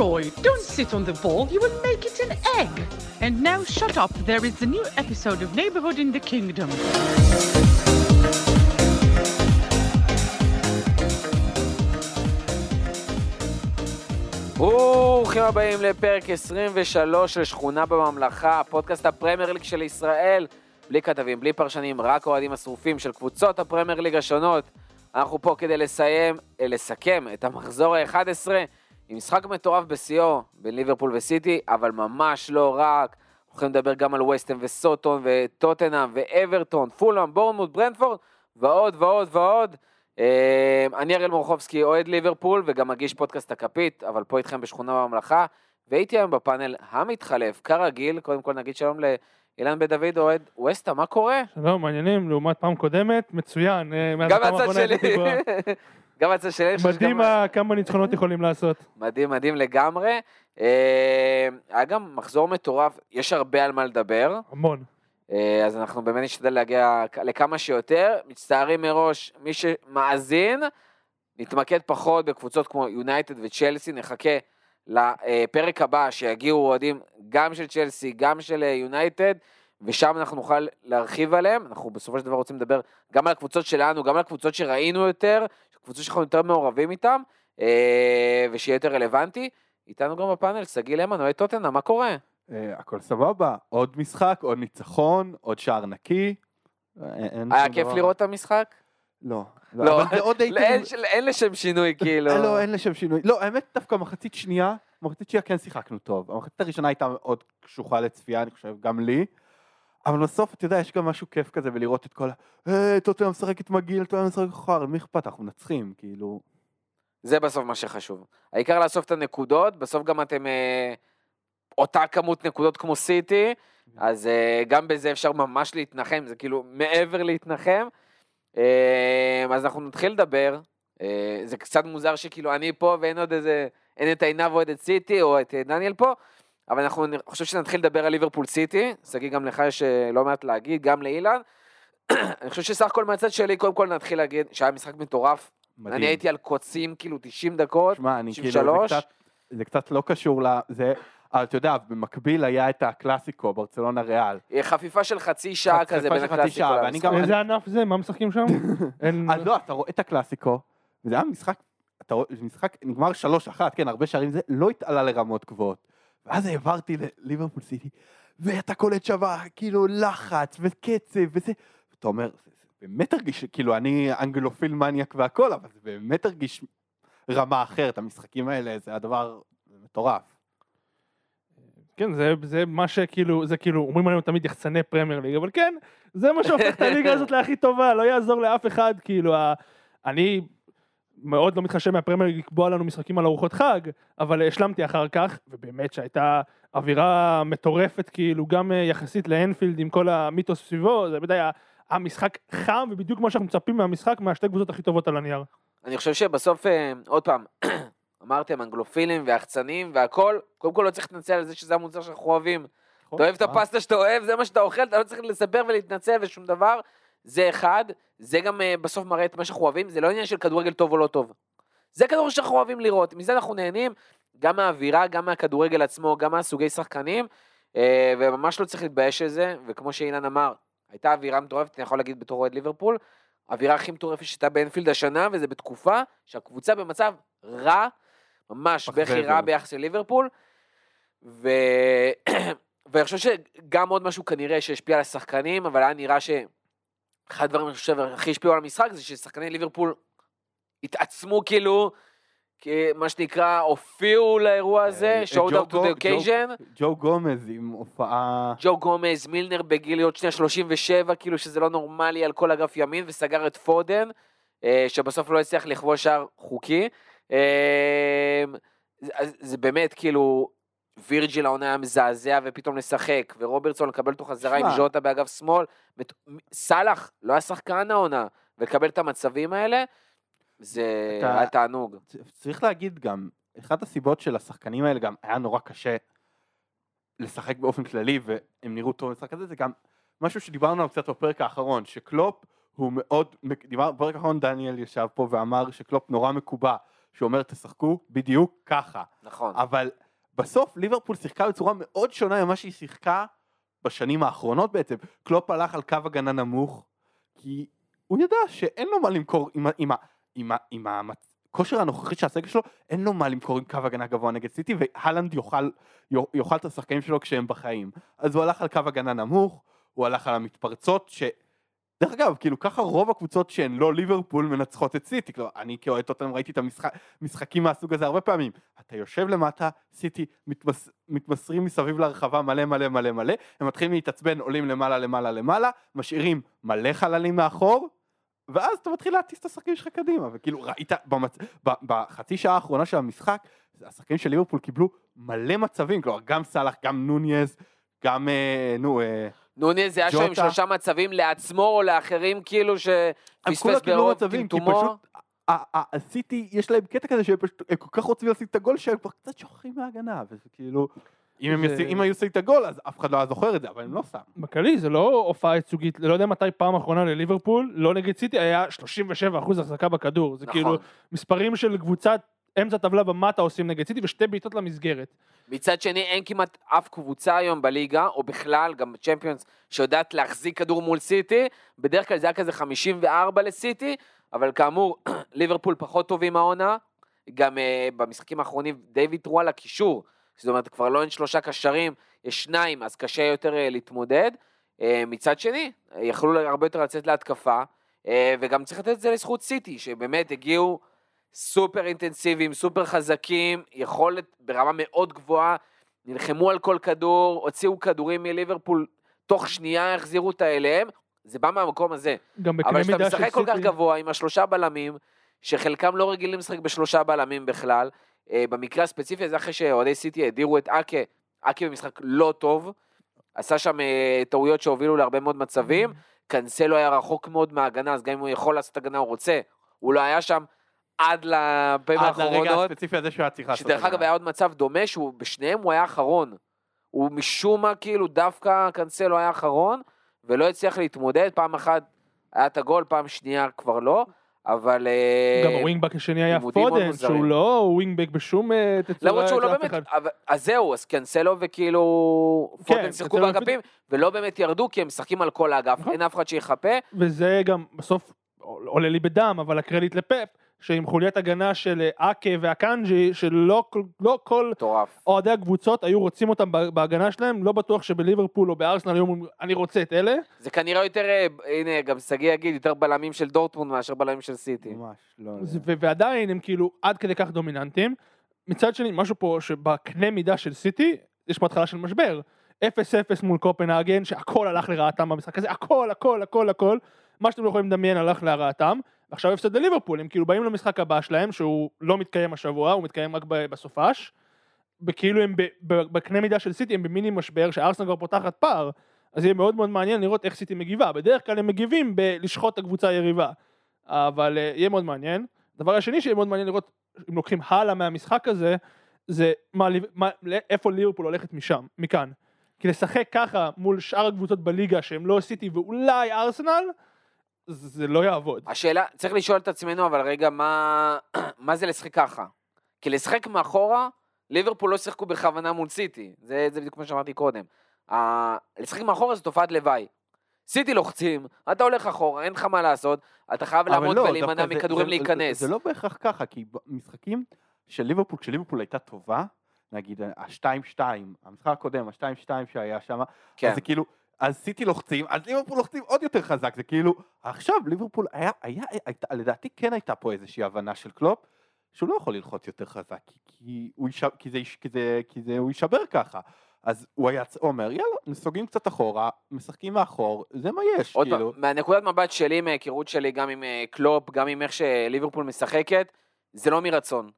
Leroy, don't sit on the ball, you will make it an egg. And now shut up, there is a new episode of Neighborhood in the Kingdom. ברוכים הבאים לפרק 23 של שכונה בממלכה, פודקאסט הפרמייר ליג של ישראל. בלי כתבים, בלי פרשנים, רק אוהדים השרופים של קבוצות הפרמייר ליג השונות. אנחנו פה כדי לסיים, אה, לסכם את המחזור ה-11 עם משחק מטורף בשיאו בין ליברפול וסיטי, אבל ממש לא רק. יכולים לדבר גם על ווסטם וסוטון וטוטנאם ואברטון, פולאם, בורנמוט, ברנדפורד ועוד ועוד ועוד. אה, אני אריאל מורחובסקי, אוהד ליברפול וגם מגיש פודקאסט הכפית, אבל פה איתכם בשכונה בממלכה. והייתי היום בפאנל המתחלף, כרגיל, קודם כל נגיד שלום לאילן בן דוד, אוהד ווסטה, מה קורה? שלום, מעניינים, לעומת פעם קודמת, מצוין. אה, גם הפעם הצד האחרונה שלי. גם הצד חושב מדהים כמה ניצחונות יכולים לעשות. מדהים, מדהים לגמרי. אה, היה גם מחזור מטורף, יש הרבה על מה לדבר, המון. אה, אז אנחנו באמת נשתדל להגיע לכמה שיותר. מצטערים מראש, מי שמאזין, נתמקד פחות בקבוצות כמו יונייטד וצ'לסי, נחכה לפרק הבא שיגיעו אוהדים גם של צ'לסי, גם של אה, יונייטד, ושם אנחנו נוכל להרחיב עליהם. אנחנו בסופו של דבר רוצים לדבר גם על הקבוצות שלנו, גם על הקבוצות שראינו יותר, קבוצות שאנחנו יותר מעורבים איתם, אה, ושיהיה יותר רלוונטי. איתנו גם בפאנל, שגיא למן, אוהד טוטנה, מה קורה? אה, הכל סבבה, עוד משחק, עוד ניצחון, עוד שער נקי. אה, היה כיף. לראות את המשחק? לא, לא, לא, לא. אין לשם שינוי, כאילו. לא, אין לשם שינוי. לא, האמת דווקא מחצית שנייה, מחצית שנייה כן שיחקנו טוב. המחצית הראשונה הייתה מאוד קשוחה לצפייה, אני חושב, גם לי. אבל בסוף, אתה יודע, יש גם משהו כיף כזה בלראות את כל ה... היי, טוטנאם משחקת מגעיל, טוטנאם משחקת חר, מי אכפת? אנחנו מנצחים, כאילו... זה בסוף מה שחשוב. העיקר לאסוף את הנקודות, בסוף גם אתם אה, אותה כמות נקודות כמו סיטי, אז אה, גם בזה אפשר ממש להתנחם, זה כאילו מעבר להתנחם. אה, אז אנחנו נתחיל לדבר, אה, זה קצת מוזר שכאילו אני פה ואין עוד איזה, אין את עינב או את סיטי או את דניאל פה, אבל אנחנו, אני חושב שנתחיל לדבר על ליברפול סיטי, שגיא גם לך יש אה, לא מעט להגיד, גם לאילן. אני חושב שסך הכל מהצד שלי, קודם כל נתחיל להגיד שהיה משחק מטורף, מדהים. אני הייתי על קוצים כאילו 90 דקות, שמע, אני כאילו, זה 93. קצת, זה קצת לא קשור לזה, אבל אתה יודע, במקביל היה את הקלאסיקו, ברצלונה ריאל. אה, חפיפה של חצי שעה חפיפה כזה בין חצי הקלאסיקו למשחק. גם- איזה ענף זה? מה משחקים שם? אין... אז לא, אתה רואה את הקלאסיקו, וזה היה משחק, אתה רואה, זה משחק נגמר 3-1, כן, הרבה שערים, זה לא התעלה לרמות גבוהות. ואז העברתי לליברפול סיטי, ואתה קולט שווה, כאילו לחץ וקצב וזה, ואתה אומר, זה, זה באמת הרגיש, כאילו אני אנגלופיל מניאק והכל, אבל זה באמת הרגיש רמה אחרת, המשחקים האלה, זה הדבר מטורף. כן, זה, זה מה שכאילו, זה כאילו, אומרים עלינו תמיד יחצני פרמייר ליג, אבל כן, זה מה שהופך את הליגה הזאת להכי טובה, לא יעזור לאף אחד, כאילו. אני מאוד לא מתחשב מהפרמייר לקבוע לנו משחקים על ארוחות חג, אבל השלמתי אחר כך, ובאמת שהייתה אווירה מטורפת, כאילו, גם אה, יחסית לאנפילד עם כל המיתוס סביבו, זה באמת היה המשחק חם, ובדיוק מה שאנחנו מצפים מהמשחק, מהשתי קבוצות הכי טובות על הנייר. אני חושב שבסוף, אה, עוד פעם, אמרתם אנגלופילים ויחצנים והכל, קודם כל לא צריך להתנצל על זה שזה המוצר שאנחנו אוהבים. אתה אוהב את הפסטה שאתה אוהב, זה מה שאתה אוכל, אתה לא צריך לספר ולהתנצל ושום דבר. זה אחד, זה גם אה, בסוף מראה את מה שאנחנו אוהבים, זה לא עניין של כדורגל טוב או לא טוב. זה כדורגל שאנחנו אוהבים לראות, מזה אנחנו נהנים, גם מהאווירה, גם מהכדורגל עצמו, גם מהסוגי שחקנים, אה, וממש לא צריך להתבייש בזה, וכמו שאילן אמר, הייתה אווירה מטורפת, אני יכול להגיד בתור אוהד ליברפול, האווירה הכי מטורפת שהייתה באנפילד השנה, וזה בתקופה שהקבוצה במצב רע, ממש. בכי רע ביחס לליברפול, ו... ואני חושב שגם עוד משהו כנראה שהשפיע על השחקנים, אבל היה נראה שאחד הדברים אני חושב הכי השפיעו על המשחק זה ששחקני ליברפול התעצמו כאילו, מה שנקרא, הופיעו לאירוע הזה, אה, showed up to the occasion. ג'ו גומז עם הופעה... ג'ו גומז, מילנר בגיל להיות שנייה 37, כאילו שזה לא נורמלי על כל אגף ימין, וסגר את פודן, אה, שבסוף לא הצליח לכבוש שער חוקי. אה, אז זה באמת כאילו, וירג'יל העונה היה מזעזע ופתאום לשחק, ורוברטסון לקבל אותו חזרה עם. ז'וטה באגף שמאל, סאלח לא היה שחקן העונה, ולקבל את המצבים האלה, זה אתה- היה תענוג. צריך להגיד גם, אחת הסיבות של השחקנים האלה גם היה נורא קשה לשחק באופן כללי והם נראו טוב במשחק הזה, זה גם משהו שדיברנו עליו קצת בפרק האחרון, שקלופ הוא מאוד, דיבר, בפרק האחרון דניאל ישב פה ואמר שקלופ נורא מקובע, שהוא אומר תשחקו בדיוק ככה. נכון. אבל בסוף ליברפול שיחקה בצורה מאוד שונה ממה שהיא שיחקה בשנים האחרונות בעצם. קלופ הלך על קו הגנה נמוך, כי הוא ידע שאין לו מה למכור עם, עם, עם, ה- עם הכושר הנוכחי של הסגל שלו, אין לו מה למכור עם קו הגנה גבוה נגד סיטי, והלנד יאכל, יאכל את השחקנים שלו כשהם בחיים. אז הוא הלך על קו הגנה נמוך, הוא הלך על המתפרצות, ש... דרך אגב, כאילו ככה רוב הקבוצות שהן לא ליברפול מנצחות את סיטי, כלומר, אני כאוהד טוטנאם ראיתי את המשחקים מהסוג הזה הרבה פעמים. אתה יושב למטה, סיטי מתמס, מתמסרים מסביב לרחבה מלא מלא מלא מלא, הם מתחילים להתעצבן, עולים למעלה למעלה למעלה, משאירים מלא חללים מאחור, ואז אתה מתחיל להטיס את השחקנים שלך קדימה, וכאילו ראית במצ... ב... בחצי שעה האחרונה של המשחק, השחקנים של ליברפול קיבלו מלא מצבים, כלומר גם סאלח, גם נוניז, גם, אה, נו, אה, נוניז היה שם עם. שלושה מצבים לעצמו או לאחרים, כאילו שפספס כולם קיבלו ברוב טמטומו. הסיטי יש להם קטע כזה שהם פשוט, הם כל כך רוצים לשים את הגול שהם כבר קצת שוכחים מההגנה, וזה כאילו, אם הם זה- ישים- אם היו עושים את הגול אז אף אחד לא היה זוכר את זה, אבל הם לא שמו. בכללי זה לא הופעה ייצוגית, לא יודע מתי פעם אחרונה לליברפול, לא נגד סיטי, היה 37% החזקה בכדור, זה נכון. כאילו מספרים של קבוצת אמצע טבלה ומטה עושים נגד סיטי ושתי בעיטות למסגרת. מצד שני, אין כמעט אף קבוצה היום בליגה, או בכלל, גם בצ'מפיונס, שיודעת להחזיק כדור מול סיטי. בדרך כלל זה היה כזה 54 לסיטי, אבל כאמור, ליברפול פחות טובים העונה. גם uh, במשחקים האחרונים די ויתרו על הקישור. זאת אומרת, כבר לא אין שלושה קשרים, יש שניים, אז קשה יותר uh, להתמודד. Uh, מצד שני, יכלו הרבה יותר לצאת להתקפה, uh, וגם צריך לתת את זה לזכות סיטי, שבאמת הגיעו סופר אינטנסיביים, סופר חזקים, יכולת ברמה מאוד גבוהה, נלחמו על כל כדור, הוציאו כדורים מליברפול, תוך שנייה החזירו אותה אליהם, זה בא מהמקום הזה. גם בקנה אבל כשאתה מידה של משחק כל כך סיטי, גבוה עם השלושה בלמים, שחלקם לא רגילים לשחק בשלושה בלמים בכלל, אה, במקרה הספציפי הזה אחרי שאוהדי סיטי הדירו את אקה, אקה במשחק לא טוב, עשה שם אה, טעויות שהובילו להרבה מאוד מצבים, קנסלו היה רחוק מאוד מההגנה, אז גם אם הוא יכול לעשות הגנה הוא רוצה, הוא לא היה שם עד לפעמים עד לרגע האחרונות, הספציפי הזה שהוא היה צריך לעשות. שדרך. אגב היה עוד מצב דומה, שהוא בשניהם הוא היה אחרון. הוא משום מה כאילו דווקא קנסלו היה אחרון, ולא הצליח להתמודד, פעם אחת היה את הגול, פעם שנייה כבר לא, אבל... אה, גם הווינגבק השני היה פודן. שהוא לא ווינגבק בשום אה, תצורה. למרות שהוא לא באמת, אז זהו, אז קנסלו וכאילו כן, פודן שיחקו באגפים, ולא באמת ירדו, כי הם משחקים על כל האגף, נכון. אין אף אחד שיחפה, וזה גם בסוף עולה להם בדם, אבל הקרדיט לפפ, שעם חוליית הגנה של אה, אקה ואקנג'י, שלא כל- לא כזה מטורף. אוהדי הקבוצות היו רוצים אותם בהגנה שלהם, לא בטוח שבליברפול או בארסנל היו אומרים, אני רוצה את אלה. זה כנראה יותר, אה, הנה, גם שגיא יגיד, יותר בלמים של דורטמונד מאשר בלמים של סיטי. ממש, לא. זה- ו- ועדיין הם כאילו עד כדי כך דומיננטיים. מצד שני, משהו פה שבקנה מידה של סיטי, יש פה התחלה של משבר. 0-0 מול קופנהגן, שהכל הלך לרעתם במשחק הזה, הכל, הכל, הכל, הכל. מה שאתם לא יכולים לדמיין הלך לרעתם. ועכשיו הפסד לליברפול, הם כאילו באים למשחק הבא שלהם, שהוא לא מתקיים השבוע, הוא מתקיים רק בסופש. וכאילו הם בקנה מידה של סיטי הם במיני משבר, שארסנל כבר פותחת פער. אז יהיה מאוד מאוד מעניין לראות איך סיטי מגיבה. בדרך כלל הם מגיבים בלשחוט את הקבוצה היריבה. אבל אה, יהיה מאוד מעניין. הדבר השני שיהיה מאוד מעניין לראות אם לוקחים הלאה מהמשחק הזה, זה מה, מה, איפה ליברפול הולכת משם, מכאן. כי לשחק ככה מול שאר הקבוצות בליגה שהם לא סיטי ואולי ארסנל, זה לא יעבוד. השאלה, צריך לשאול את עצמנו, אבל רגע, מה, מה זה לשחק ככה? כי לשחק מאחורה, ליברפול לא שיחקו בכוונה מול סיטי, זה, זה בדיוק כמו שאמרתי קודם. ה... לשחק מאחורה זה תופעת לוואי. סיטי לוחצים, אתה הולך אחורה, אין לך מה לעשות, אתה חייב לעמוד לא, ולהימנע דווקא זה- מכדורים זה- להיכנס. זה לא בהכרח ככה, כי במשחקים של ליברפול, כשליברפול הייתה טובה, נגיד ה-2-2, המשחק הקודם, ה-2-2 שהיה שם, כן. אז זה כאילו, אז סיטי לוחצים, אז ליברפול לוחצים עוד יותר חזק, זה כאילו, עכשיו ליברפול היה, היה, הייתה, לדעתי כן הייתה פה איזושהי הבנה של קלופ, שהוא לא יכול ללחוץ יותר חזק, כי, כי, הוא, יישב, כי, זה, יש- כי, זה, כי זה, הוא יישבר ככה. אז הוא היה הוא אומר, יאללה, נסוגים קצת אחורה, משחקים מאחור, זה מה יש, עוד כאילו. פעם, מהנקודת מבט שלי, מההיכרות שלי גם עם אה, קלופ, גם עם איך שליברפול משחקת, זה לא מרצון.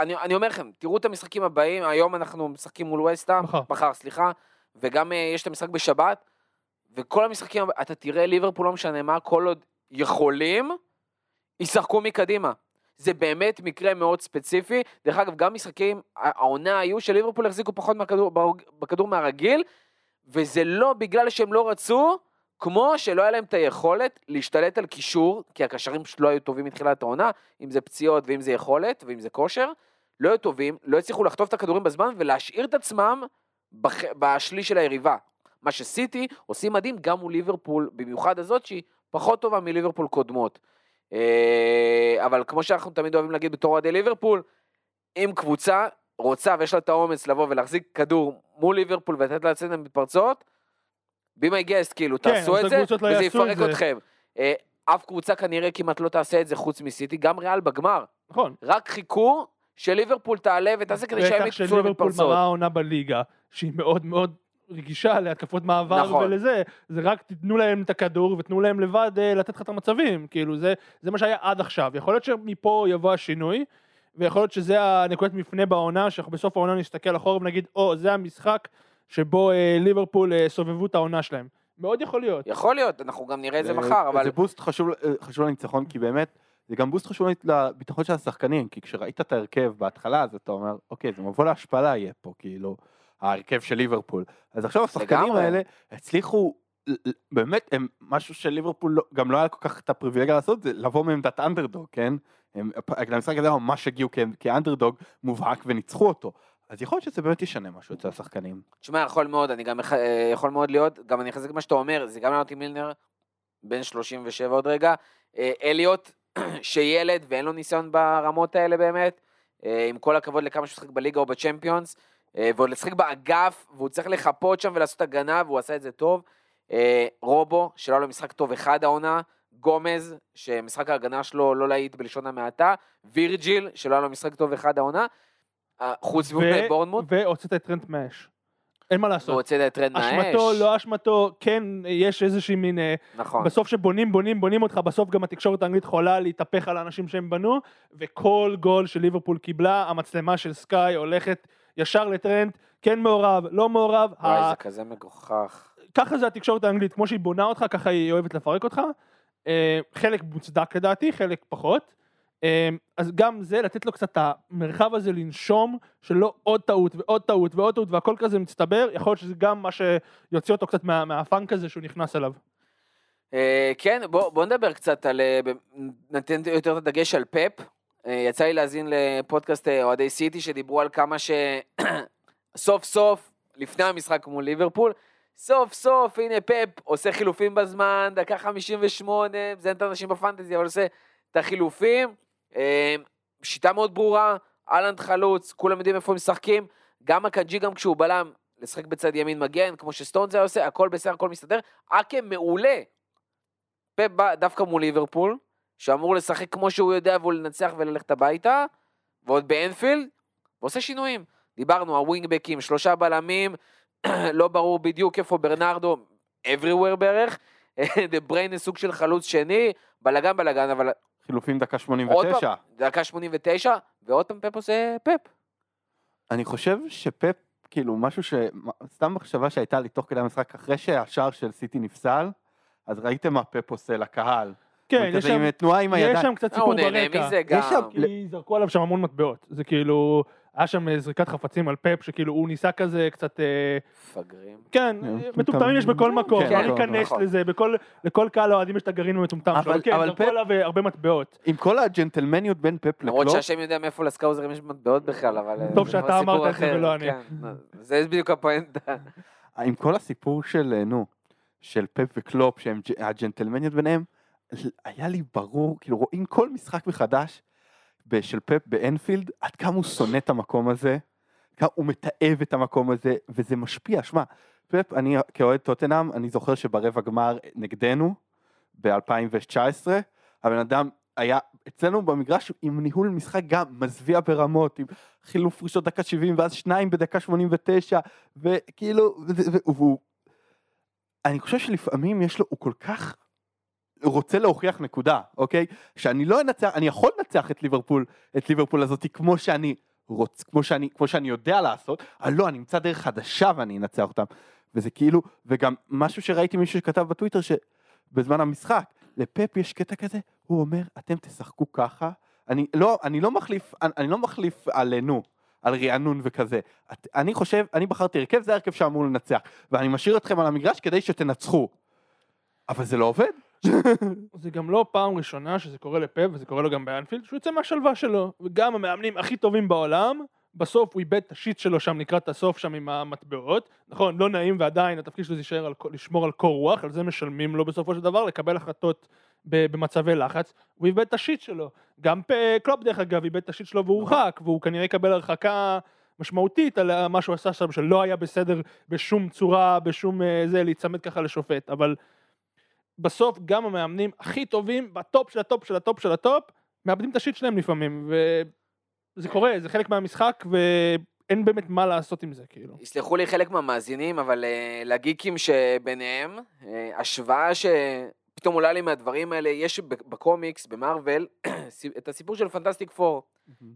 אני, אני אומר לכם, תראו את המשחקים הבאים, היום אנחנו משחקים מול וסטהאם, מחר. מחר, סליחה, וגם אה, יש את המשחק בשבת, וכל המשחקים, אתה תראה ליברפול, לא משנה מה, כל עוד יכולים, ישחקו מקדימה. זה באמת מקרה מאוד ספציפי. דרך אגב, גם משחקים, העונה היו שליברפול החזיקו פחות מהכדור, בכדור מהרגיל, וזה לא בגלל שהם לא רצו, כמו שלא היה להם את היכולת להשתלט על קישור, כי הקשרים פשוט לא היו טובים מתחילת העונה, אם זה פציעות ואם זה יכולת ואם זה כושר, לא היו טובים, לא הצליחו לחטוף את הכדורים בזמן ולהשאיר את עצמם בח... בשליש של היריבה. מה שסיטי עושים מדהים גם מול ליברפול, במיוחד הזאת שהיא פחות טובה מליברפול קודמות. אה, אבל כמו שאנחנו תמיד אוהבים להגיד בתור אוהדי ליברפול, אם קבוצה רוצה ויש לה את האומץ לבוא ולהחזיק כדור מול ליברפול ולתת לה לצאת למתפרצות, be my guest, כאילו, כן, תעשו את זה, לא וזה יפרק זה. אתכם. אה, אף קבוצה כנראה כמעט לא תעשה את זה חוץ מסיטי, גם ריאל בגמר. נכון. רק חיכו שליברפול תעלה ותעשה כדי שהם בטח יקפצו שליברפול למתפרצות. מראה עונה בליגה, שהיא מאוד מאוד רגישה להתקפות מעבר נכון. ולזה, זה רק תיתנו להם את הכדור ותנו להם לבד אה, לתת לך את המצבים, כאילו זה, זה מה שהיה עד עכשיו, יכול להיות שמפה יבוא השינוי, ויכול להיות שזה הנקודת מפנה בעונה, שאנחנו בסוף העונה נסתכל אחורה ונגיד, או, זה המשחק שבו אה, ליברפול אה, סובבו את העונה שלהם. מאוד יכול להיות. יכול להיות, אנחנו גם נראה את זה זה- מחר, אבל זה בוסט חשוב, חשוב לניצחון, כי באמת, זה גם בוסט חשוב לביטחון של השחקנים, כי כשראית את ההרכב בהתחלה, אז אתה אומר, אוקיי, זה מבוא להשפלה יהיה פה, כאילו, ההרכב של ליברפול. אז עכשיו השחקנים. האלה הצליחו, באמת, הם משהו שליברפול לא- גם לא היה כל כך את הפריבילגיה לעשות, זה לבוא מעמדת אנדרדוג, כן? הם, למשחק הזה ממש הגיעו כ- כאנדרדוג מובהק וניצחו אותו. אז יכול להיות שזה באמת ישנה משהו אצל השחקנים. תשמע, יכול מאוד, אני גם, אה, יכול מאוד להיות, גם אני אחזק מה שאתה אומר, זה גם לענות מילנר, בן 37 עוד רגע, אה, אליוט, שילד ואין לו ניסיון ברמות האלה באמת, אה, עם כל הכבוד לכמה שהוא משחק בליגה או בצ'מפיונס, ועוד לשחק באגף, והוא צריך לחפות שם ולעשות הגנה, והוא עשה את זה טוב. אה, רובו, שלא היה לו משחק טוב אחד העונה, גומז, שמשחק ההגנה שלו לא להיט בלשון המעטה, וירג'יל, שלא היה לו משחק טוב אחד העונה, אה, חוץ מבורנמוט, והוצאת את טרנט מהאש. אין מה לעשות. והוצאת את טרנט מהאש. אשמתו, לא אשמתו, כן, יש איזושהי מין... אה, נכון. בסוף שבונים, בונים, בונים אותך, בסוף גם התקשורת האנגלית יכולה להתהפך על האנשים שהם בנו, וכל גול שליברפול קיבלה, המצלמה של סקאי הולכת ישר לטרנד, כן מעורב, לא מעורב, וואי, ה- זה כזה מגוחך. ככה זה התקשורת האנגלית, כמו שהיא בונה אותך, ככה היא אוהבת לפרק אותך. אה, חלק מוצדק לדעתי, חלק פחות. אה, אז גם זה, לתת לו קצת את המרחב הזה לנשום, שלא עוד טעות ועוד טעות ועוד טעות והכל כזה מצטבר, יכול להיות שזה גם מה שיוציא אותו קצת מה, מהפאנק הזה שהוא נכנס אליו. אה, כן, בוא, בוא נדבר קצת על... ניתן יותר את הדגש על פפ. אה, יצא לי להאזין לפודקאסט אה, אוהדי סיטי שדיברו על כמה שסוף סוף, לפני המשחק מול ליברפול, סוף סוף, הנה פפ עושה חילופים בזמן, דקה 58, מזיין את האנשים בפנטזי, אבל עושה את החילופים. אה, שיטה מאוד ברורה, אהלנד חלוץ, כולם יודעים איפה הם משחקים. גם הקאג'י, גם כשהוא בלם, לשחק בצד ימין מגן, כמו שסטונס היה עושה, הכל בסדר, הכל מסתדר. אקה מעולה. פפ בא דווקא מול ליברפול, שאמור לשחק כמו שהוא יודע והוא לנצח וללכת הביתה, ועוד באנפילד, ועושה שינויים. דיברנו, הווינגבקים, שלושה בלמים, לא ברור בדיוק איפה ברנרדו, everywhere בערך, דה בריינה סוג של חלוץ שני, בלאגן בלאגן, אבל חילופים דקה עוד 89. פעם, דקה 89, ועוד פעם פפ עושה פפ. אני חושב שפפ, כאילו, משהו ש... סתם מחשבה שהייתה לי תוך כדי המשחק, אחרי שהשער של סיטי נפסל, אז ראיתם מה פפ עושה לקהל. כן, הוא יש שם, עם תנועה עם יש הידיים. שם קצת אה, הוא סיפור נהנה ברקע. מזה גם. יש שם- כי זרקו עליו שם המון מטבעות. זה כאילו, היה שם אה, זריקת חפצים על פפ, שכאילו הוא ניסה כזה קצת, אה, מפגרים. כן, כן, אה, מטומטמים יש בכל מקום, כן, לא נכון, ניכנס נכון. לזה, בכל- לכל קהל האוהדים יש את הגרעין המטומטם שלו, אבל- כן, אבל זרקו עליו אה, הרבה מטבעות. עם כל הג'נטלמניות בין פפ למרות לקלופ, שהשם יודע מאיפה לסקאוזרים יש מטבעות בכלל, אבל... אה, טוב שאתה סיפור אמרת את זה ולא אני. כן, זה בדיוק הפואנטה. עם כל הסיפור של, אה, נו, של פפ וקלופ, שהם הג'נטלמניות ביניהם, היה לי ברור, כאילו רואים כל משחק מחדש של פפ באנפילד, עד כמה הוא שונא את המקום הזה, כמה הוא מתעב את המקום הזה, וזה משפיע, שמע, פפ, אני כאוהד טוטנאם, אני זוכר שברבע גמר נגדנו, ב-2019, הבן אדם היה אצלנו במגרש עם ניהול משחק גם מזוויע ברמות, עם חילוף ראשון דקה 70 ואז שניים בדקה 89, וכאילו, והוא, אני חושב שלפעמים יש לו, הוא כל כך רוצה להוכיח נקודה, אוקיי? שאני לא אנצח, אני יכול לנצח את ליברפול, את ליברפול הזאתי כמו שאני רוצ, כמו שאני, כמו שאני יודע לעשות, אבל לא, אני אמצא דרך חדשה ואני אנצח אותם. וזה כאילו, וגם משהו שראיתי מישהו שכתב בטוויטר שבזמן המשחק, לפפ יש קטע כזה, הוא אומר, אתם תשחקו ככה, אני לא, אני לא מחליף, אני, אני לא מחליף עלינו, על רענון וכזה. את, אני חושב, אני בחרתי הרכב, זה ההרכב שאמור לנצח, ואני משאיר אתכם על המגרש כדי שתנצחו. אבל זה לא עובד. זה גם לא פעם ראשונה שזה קורה לפאפ, וזה קורה לו גם באנפילד, שהוא יוצא מהשלווה שלו. וגם המאמנים הכי טובים בעולם, בסוף הוא איבד את ה shit שלו שם לקראת הסוף שם עם המטבעות. נכון, לא נעים ועדיין התפקיד שלו זה להישאר על, לשמור על קור רוח, על זה משלמים לו בסופו של דבר, לקבל החלטות במצבי לחץ. הוא איבד את ה shit שלו. גם קלופ דרך אגב איבד את ה shit שלו והורחק, והוא כנראה יקבל הרחקה משמעותית על מה שהוא עשה שם, שלא היה בסדר בשום צורה, בשום אה, זה, להיצמד ככה לשופט. אבל בסוף גם המאמנים הכי טובים, בטופ של הטופ של הטופ של הטופ, מאבדים את ה shit שלהם לפעמים, וזה קורה, זה חלק מהמשחק, ואין באמת מה לעשות עם זה, כאילו. יסלחו לי חלק מהמאזינים, אבל אה, לגיקים שביניהם, אה, השוואה שפתאום עולה לי מהדברים האלה, יש בקומיקס, במארוול, את הסיפור של Fantastic Four,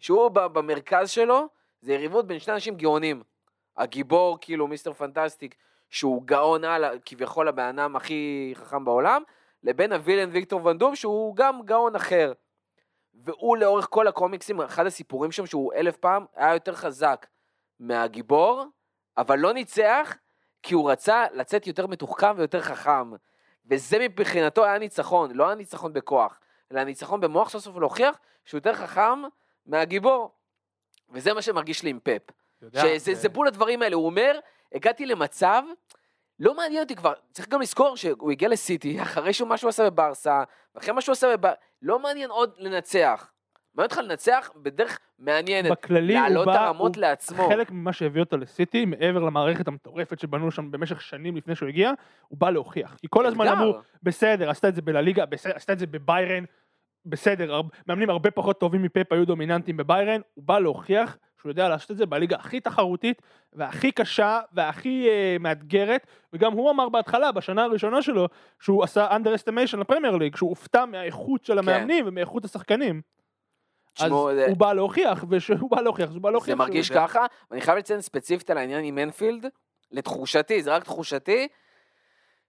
שהוא במרכז שלו, זה יריבות בין שני אנשים גאונים. הגיבור, כאילו, Mister Fantastic, שהוא גאון על, כביכול הבן אדם הכי חכם בעולם, לבין הווילן ויקטור ונדום, שהוא גם גאון אחר. והוא לאורך כל הקומיקסים, אחד הסיפורים שם שהוא אלף פעם, היה יותר חזק מהגיבור, אבל לא ניצח, כי הוא רצה לצאת יותר מתוחכם ויותר חכם. וזה מבחינתו היה ניצחון, לא היה ניצחון בכוח, אלא ניצחון במוח סוף סוף להוכיח שהוא יותר חכם מהגיבור. וזה מה שמרגיש לי עם פפ. שזה זה בול הדברים האלה, הוא אומר, הגעתי למצב, לא מעניין אותי כבר, צריך גם לזכור שהוא הגיע לסיטי, אחרי שהוא מה שהוא עשה בברסה, ואחרי מה שהוא עשה בבר... לא מעניין עוד לנצח. מעניין אותך לנצח בדרך מעניינת. בכללי הוא בא, הרמות הוא לעצמו. חלק ממה שהביא אותו לסיטי, מעבר למערכת המטורפת שבנו שם במשך שנים לפני שהוא הגיע, הוא בא להוכיח. כי כל הזמן. אמרו, בסדר, עשתה את זה בלליגה, עשתה את זה בביירן, בסדר, מאמנים הרבה פחות טובים מפפ היו דומיננטיים בביירן, הוא בא להוכיח שהוא יודע לעשות את זה בליגה הכי תחרותית והכי קשה והכי uh, מאתגרת, וגם הוא אמר בהתחלה, בשנה הראשונה שלו, שהוא עשה underestimation לפרמייר ליג, שהוא הופתע מהאיכות של המאמנים ומאיכות השחקנים. אז תשמעו, זה- הוא בא להוכיח, וכשהוא בא להוכיח, אז הוא בא להוכיח. זה שהוא מרגיש יודע. ככה, ואני חייב לציין ספציפית על העניין עם אנפילד, לתחושתי, זה רק תחושתי,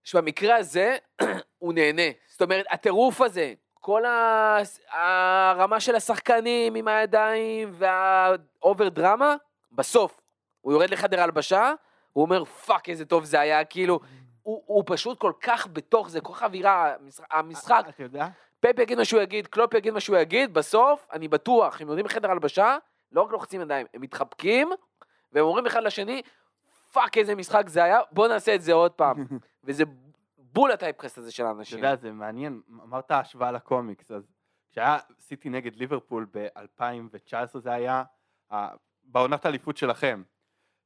שבמקרה הזה הוא נהנה. זאת אומרת, הטירוף הזה, כל ה... הרמה של השחקנים עם הידיים והאובר דרמה, בסוף, הוא יורד לחדר הלבשה, הוא אומר, fuck, איזה טוב זה היה, כאילו, הוא, הוא פשוט כל כך בתוך זה, כל כך אווירה, המשחק- אתה יודע? פפ יגיד מה שהוא יגיד, קלופ יגיד מה שהוא יגיד, בסוף, אני בטוח, הם יורדים לחדר הלבשה, לא רק לוחצים ידיים, הם מתחבקים, והם אומרים אחד לשני, fuck איזה משחק זה היה, בוא נעשה את זה עוד פעם. וזה בול ה typecast הזה של אתה האנשים. יודע, זה מעניין, אמרת השוואה לקומיקס, אז כשהיה סיטי נגד ליברפול ב-2019 זה היה בעונת האליפות שלכם,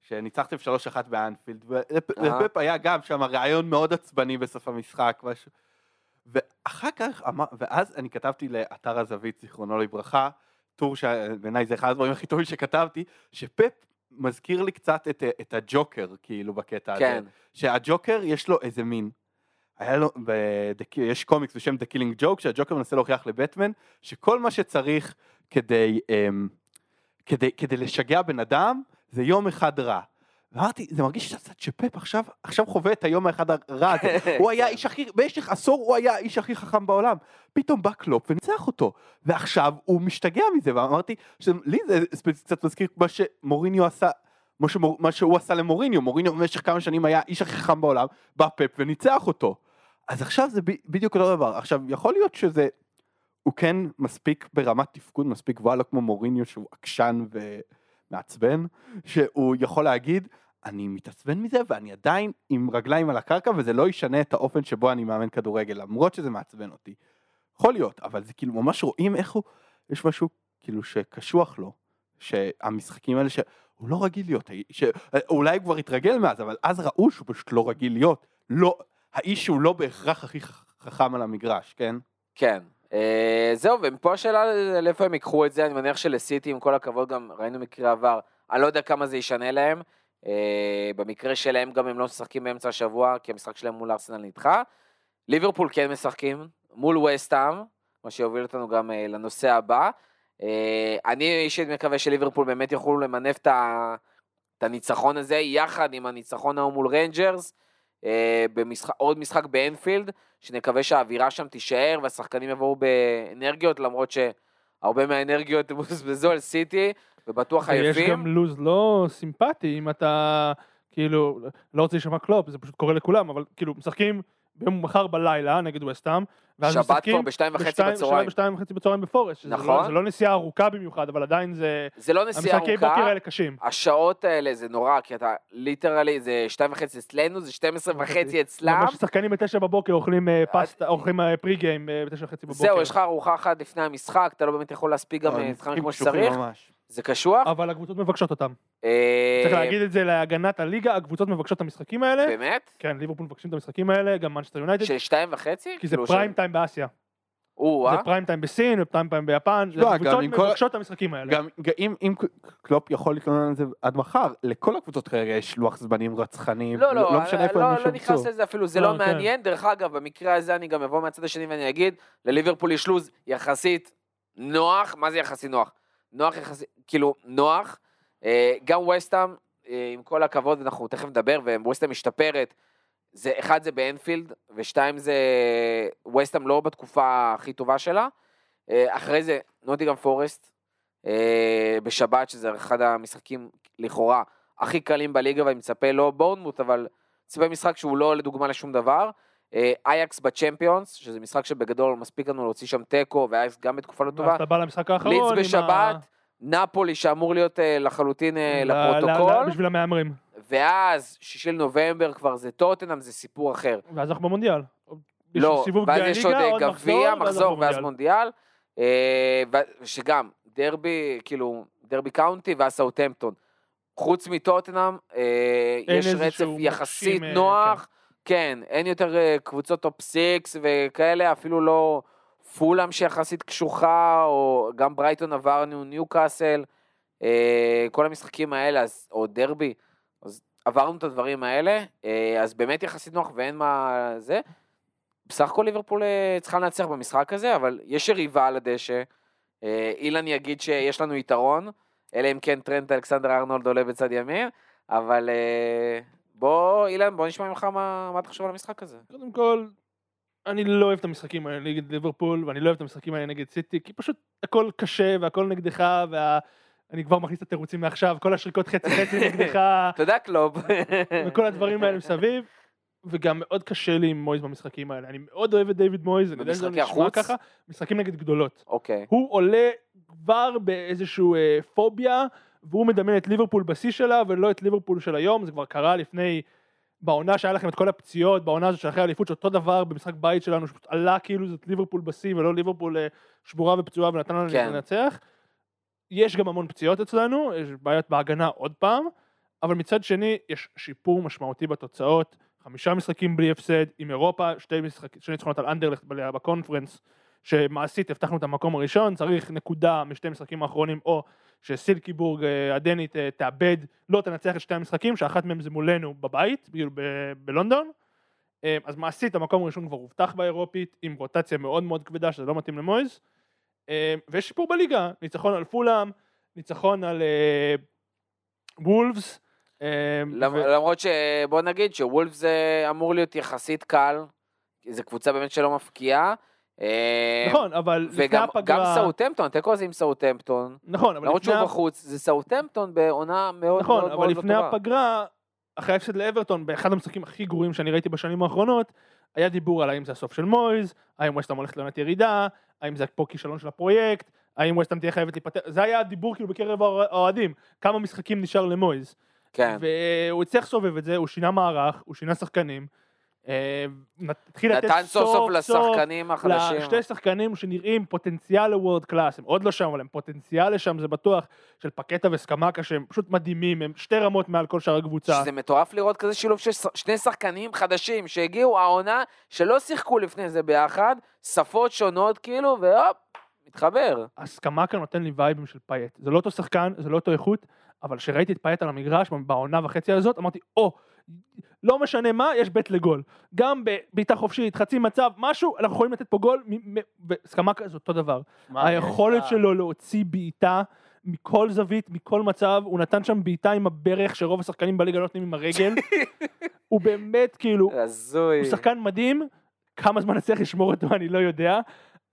שניצחתם 3-1 באנפילד, ולפ- אהה. לפפ היה גם שם רעיון מאוד עצבני בסוף המשחק, משהו. ואחר כך, ואז אני כתבתי לאתר הזווית, זיכרונו לברכה, טור שבעיניי זה אחד הדברים הכי טובים שכתבתי, שפפ מזכיר לי קצת את, את הג'וקר, כאילו, בקטע הזה. כן, שהג'וקר יש לו איזה מין, היה לו, ב, יש קומיקס בשם The Killing Joke, שהג'וקר מנסה להוכיח לבטמן, שכל מה שצריך כדי, um, כדי, כדי לשגע בן אדם, זה יום אחד רע. ואמרתי, זה מרגיש קצת שפפ עכשיו, עכשיו חווה את היום האחד הרע הזה. הוא היה האיש הכי, במשך עשור הוא היה האיש הכי חכם בעולם. פתאום בא קלופ וניצח אותו. ועכשיו הוא משתגע מזה, ואמרתי, לי זה קצת מזכיר מה שמוריניו עשה, מה, שמור, מה שהוא עשה למוריניו, מוריניו במשך כמה שנים היה האיש הכי חכם בעולם, בא פפ וניצח אותו. אז עכשיו זה בדיוק אותו דבר. עכשיו, יכול להיות שזה, הוא כן מספיק ברמת תפקוד מספיק גבוהה, לא כמו מוריניו שהוא עקשן ומעצבן, שהוא יכול להגיד, אני מתעצבן מזה ואני עדיין עם רגליים על הקרקע וזה לא ישנה את האופן שבו אני מאמן כדורגל, למרות שזה מעצבן אותי. יכול להיות, אבל זה כאילו ממש רואים איך הוא, יש משהו כאילו שקשוח לו, שהמשחקים האלה שהוא לא רגיל להיות, ש... אולי הוא כבר התרגל מאז, אבל אז ראו שהוא פשוט לא רגיל להיות, לא, האיש שהוא לא בהכרח הכי חכם על המגרש, כן? כן. אה, זהו, ומפה השאלה לאיפה הם ייקחו את זה, אני מניח שלסיטי, עם כל הכבוד, גם ראינו מקרה עבר, אני לא יודע כמה זה ישנה להם. אה, במקרה שלהם גם הם לא משחקים באמצע השבוע, כי המשחק שלהם מול ארסנל נדחה. ליברפול כן משחקים, מול וסטהאם, מה שיוביל אותנו גם אה, לנושא הבא. אני אישית מקווה שליברפול באמת יוכלו למנף את הניצחון הזה, יחד עם הניצחון ההוא מול ריינג'רס, במשחק, עוד משחק באנפילד, שנקווה שהאווירה שם תישאר והשחקנים יבואו באנרגיות, למרות שהרבה מהאנרגיות בוזבזו על סיטי, ובטוח ויש עייפים. גם לוז לא סימפטי, אם אתה, כאילו, לא רוצה להישמע קלופ, זה פשוט קורה לכולם, אבל כאילו, משחקים ביום מחר בלילה נגד וסטאם. ואז שבת משחקים כבר בשתיים וחצי בשתיים- בצהריים. שבת בשתיים וחצי בצהריים בפורסט. שזה נכון. לא- זה לא נסיעה ארוכה במיוחד, אבל עדיין זה... זה לא נסיעה המשחקי בוקר ארוכה, האלה קשים. השעות האלה זה נורא, כי אתה literally, זה שתיים וחצי אצלנו, זה 12 וחצי זה אצלם. אומר ששחקנים בתשע בבוקר אוכלים אה, פסטה, אוכלים אה, pre game אה, בתשע וחצי בבוקר. זהו, יש לך ארוחה אחת לפני המשחק, אתה לא באמת יכול להספיק גם אה, משחקים לשחק כמו שצריך, ממש. זה קשוח. אבל הקבוצות מבקשות אותם. אה, צריך להגיד את זה להגנת הליגה, הקבוצות מבקשות את המשחקים האלה. באמת? כן, ליברפול מבקשים את המשחקים האלה, גם מנצ'סטר יונייטד. של שתיים וחצי? כי זה כאילו, prime time באסיה. זה אה? פריים טיים בסין ופריים טיים ביפן. לא, גם הקבוצות עם כל- מבקשות את המשחקים האלה. גם אם קלופ יכול להתלונן על זה עד מחר, לכל הקבוצות כרגע יש לוח זמנים רצחני, לא, לא, משנה איפה לא, הם לא נכנס. לזה אפילו, זה לא, לא כן. מעניין. דרך אגב, במקרה הזה אני גם אבוא מהצד השני ואני אגיד, לליברפול יש לוז יחסית נוח, מה זה יחסית נוח? נוח יחסית, כאילו, נוח. אה, גם וסטאם, אה, עם כל הכבוד, אנחנו תכף נדבר, וווסטאם משתפרת. זה, אחד זה באנפילד, ושתיים זה וסטאם לא בתקופה הכי טובה שלה. אה, אחרי זה נוטיגרם פורסט, אה, בשבת, שזה אחד המשחקים לכאורה הכי קלים בליגה, ואני מצפה לא בורנמוט, אבל מצפה משחק שהוא לא לדוגמה לשום דבר. אה, אייקס בצ'מפיונס, שזה משחק שבגדול מספיק לנו להוציא שם תיקו, ואייקס גם בתקופה לא טובה. ואז אתה בא למשחק האחרון. ה- בשבת, נפולי שאמור להיות אה, לחלוטין אה, לפרוטוקול, בשביל המהמרים. ואז שישי לנובמבר כבר זה טוטנאם, זה סיפור אחר. ואז אנחנו במונדיאל. לא, ואז יש עוד גביע, מחזור, ואז. מונדיאל, שגם דרבי, כאילו, דרבי קאונטי ואז סאוטהמפטון. חוץ מטוטנאם, יש רצף יחסית נוח, כן, אין יותר אה, קבוצות top six וכאלה, אפילו לא פולאם שיחסית קשוחה, או גם ברייטון עברנו, ניו קאסל, אה, כל המשחקים האלה, אז, או דרבי, אז עברנו את הדברים האלה, אה, אז באמת יחסית נוח ואין מה זה. בסך הכל ליברפול צריכה לנצח במשחק הזה, אבל יש יריבה על הדשא. אילן יגיד שיש לנו יתרון, אלא אם כן טרנט אלכסנדר ארנולד עולה בצד ימין, אבל בוא, אילן, בוא נשמע ממך מה, מה אתה חושב על המשחק הזה. קודם כל, אני לא אוהב את המשחקים האלה נגד ליברפול, ואני לא אוהב את המשחקים האלה נגד סיטי, כי פשוט הכל קשה והכל נגדך, ואני כבר מכניס את התירוצים מעכשיו, כל השריקות חצי חצי נגדך, תודה קלוב. וכל הדברים האלה מסביב. וגם מאוד קשה לי עם מויז במשחקים האלה. אני מאוד אוהב את דיוויד מויז, אני יודע שזה נשמע? ככה, משחקים נגד גדולות. אוקיי. הוא עולה כבר באיזשהו אה, פוביה, והוא מדמיין את ליברפול בשיא שלה, ולא את ליברפול של היום, זה כבר קרה לפני, בעונה שהיה לכם את כל הפציעות, בעונה הזאת של אחרי האליפות, שאותו דבר במשחק בית שלנו, שפשוט עלה כאילו זאת ליברפול בשיא, ולא ליברפול אה, שבורה ופצועה ונתן לנו כן. לנצח. יש גם המון פציעות אצלנו, יש בעיות בהגנה עוד פעם, אבל מצד שני, יש שיפור משמעותי בתוצאות, חמישה משחקים בלי הפסד, עם אירופה, שתי, משחק, שני ניצחונות על אנדרלכט בקונפרנס, שמעשית הבטחנו את המקום הראשון, צריך נקודה משתי משחקים האחרונים, או שסילקיבורג אה, הדנית אה, תאבד, לא תנצח את שתי המשחקים, שאחת מהם זה מולנו בבית, כאילו ב- בלונדון. אה, אז מעשית המקום הראשון כבר הובטח באירופית, עם רוטציה מאוד מאוד כבדה, שזה לא מתאים למויז. ויש שיפור בליגה, ניצחון על פולאם, ניצחון על וולפס. למ- ו- למרות שבוא נגיד שוולף זה אמור להיות יחסית קל, זו קבוצה באמת שלא מפקיעה. אה, נכון, אבל לפני וגם הפגרה... גם סאוטהמפטון, תיקו הזה עם סאוטהמפטון, נכון, אבל למרות לפני שהוא ה- בחוץ, זה סאוטהמפטון בעונה מאוד נכון, מאוד אבל מאוד לא לפני טובה. הפגרה, אחרי ההפסד לאברטון, באחד המשחקים הכי גרועים שאני ראיתי בשנים האחרונות, היה דיבור על האם זה הסוף של מויז, האם ווסטהאם הולכת לעונת ירידה, האם זה פה כישלון של הפרויקט, האם ווסטהאם תהיה חייבת להיפטר, זה היה הדיבור כאילו בקרב האוה- האוהדים, כמה משחקים נשאר למויז. כן. והוא הצליח לסובב את זה, הוא שינה מערך, הוא שינה שחקנים, התחיל לתת נתן סוף סוף סוף לשחקנים החדשים. לשתי שחקנים שנראים פוטנציאל לוורד קלאס, הם עוד לא שם, אבל הם פוטנציאל לשם, זה בטוח, של פקטה וסקמקה שהם פשוט מדהימים, הם שתי רמות מעל כל שאר הקבוצה. שזה מטורף לראות כזה שילוב של שני שחקנים חדשים שהגיעו העונה, שלא שיחקו לפני זה ביחד, שפות שונות כאילו, והופ, מתחבר. הסקמקה נותן לי וייבים של פייט, זה לא אותו שחקן, זה לא אותו איכות, אבל כשראיתי את פייט על המגרש בעונה וחצי הזאת, אמרתי, או, לא משנה מה, יש בית לגול. גם בבעיטה חופשית, חצי מצב, משהו, אנחנו יכולים לתת פה גול, וסקמקה זה אותו דבר. היכולת שלו להוציא בעיטה מכל זווית, מכל מצב, הוא נתן שם בעיטה עם הברך שרוב השחקנים בליגה לא נותנים עם הרגל. הוא באמת כאילו, הזוי. הוא שחקן מדהים, כמה זמן נצליח לשמור אותו אני לא יודע,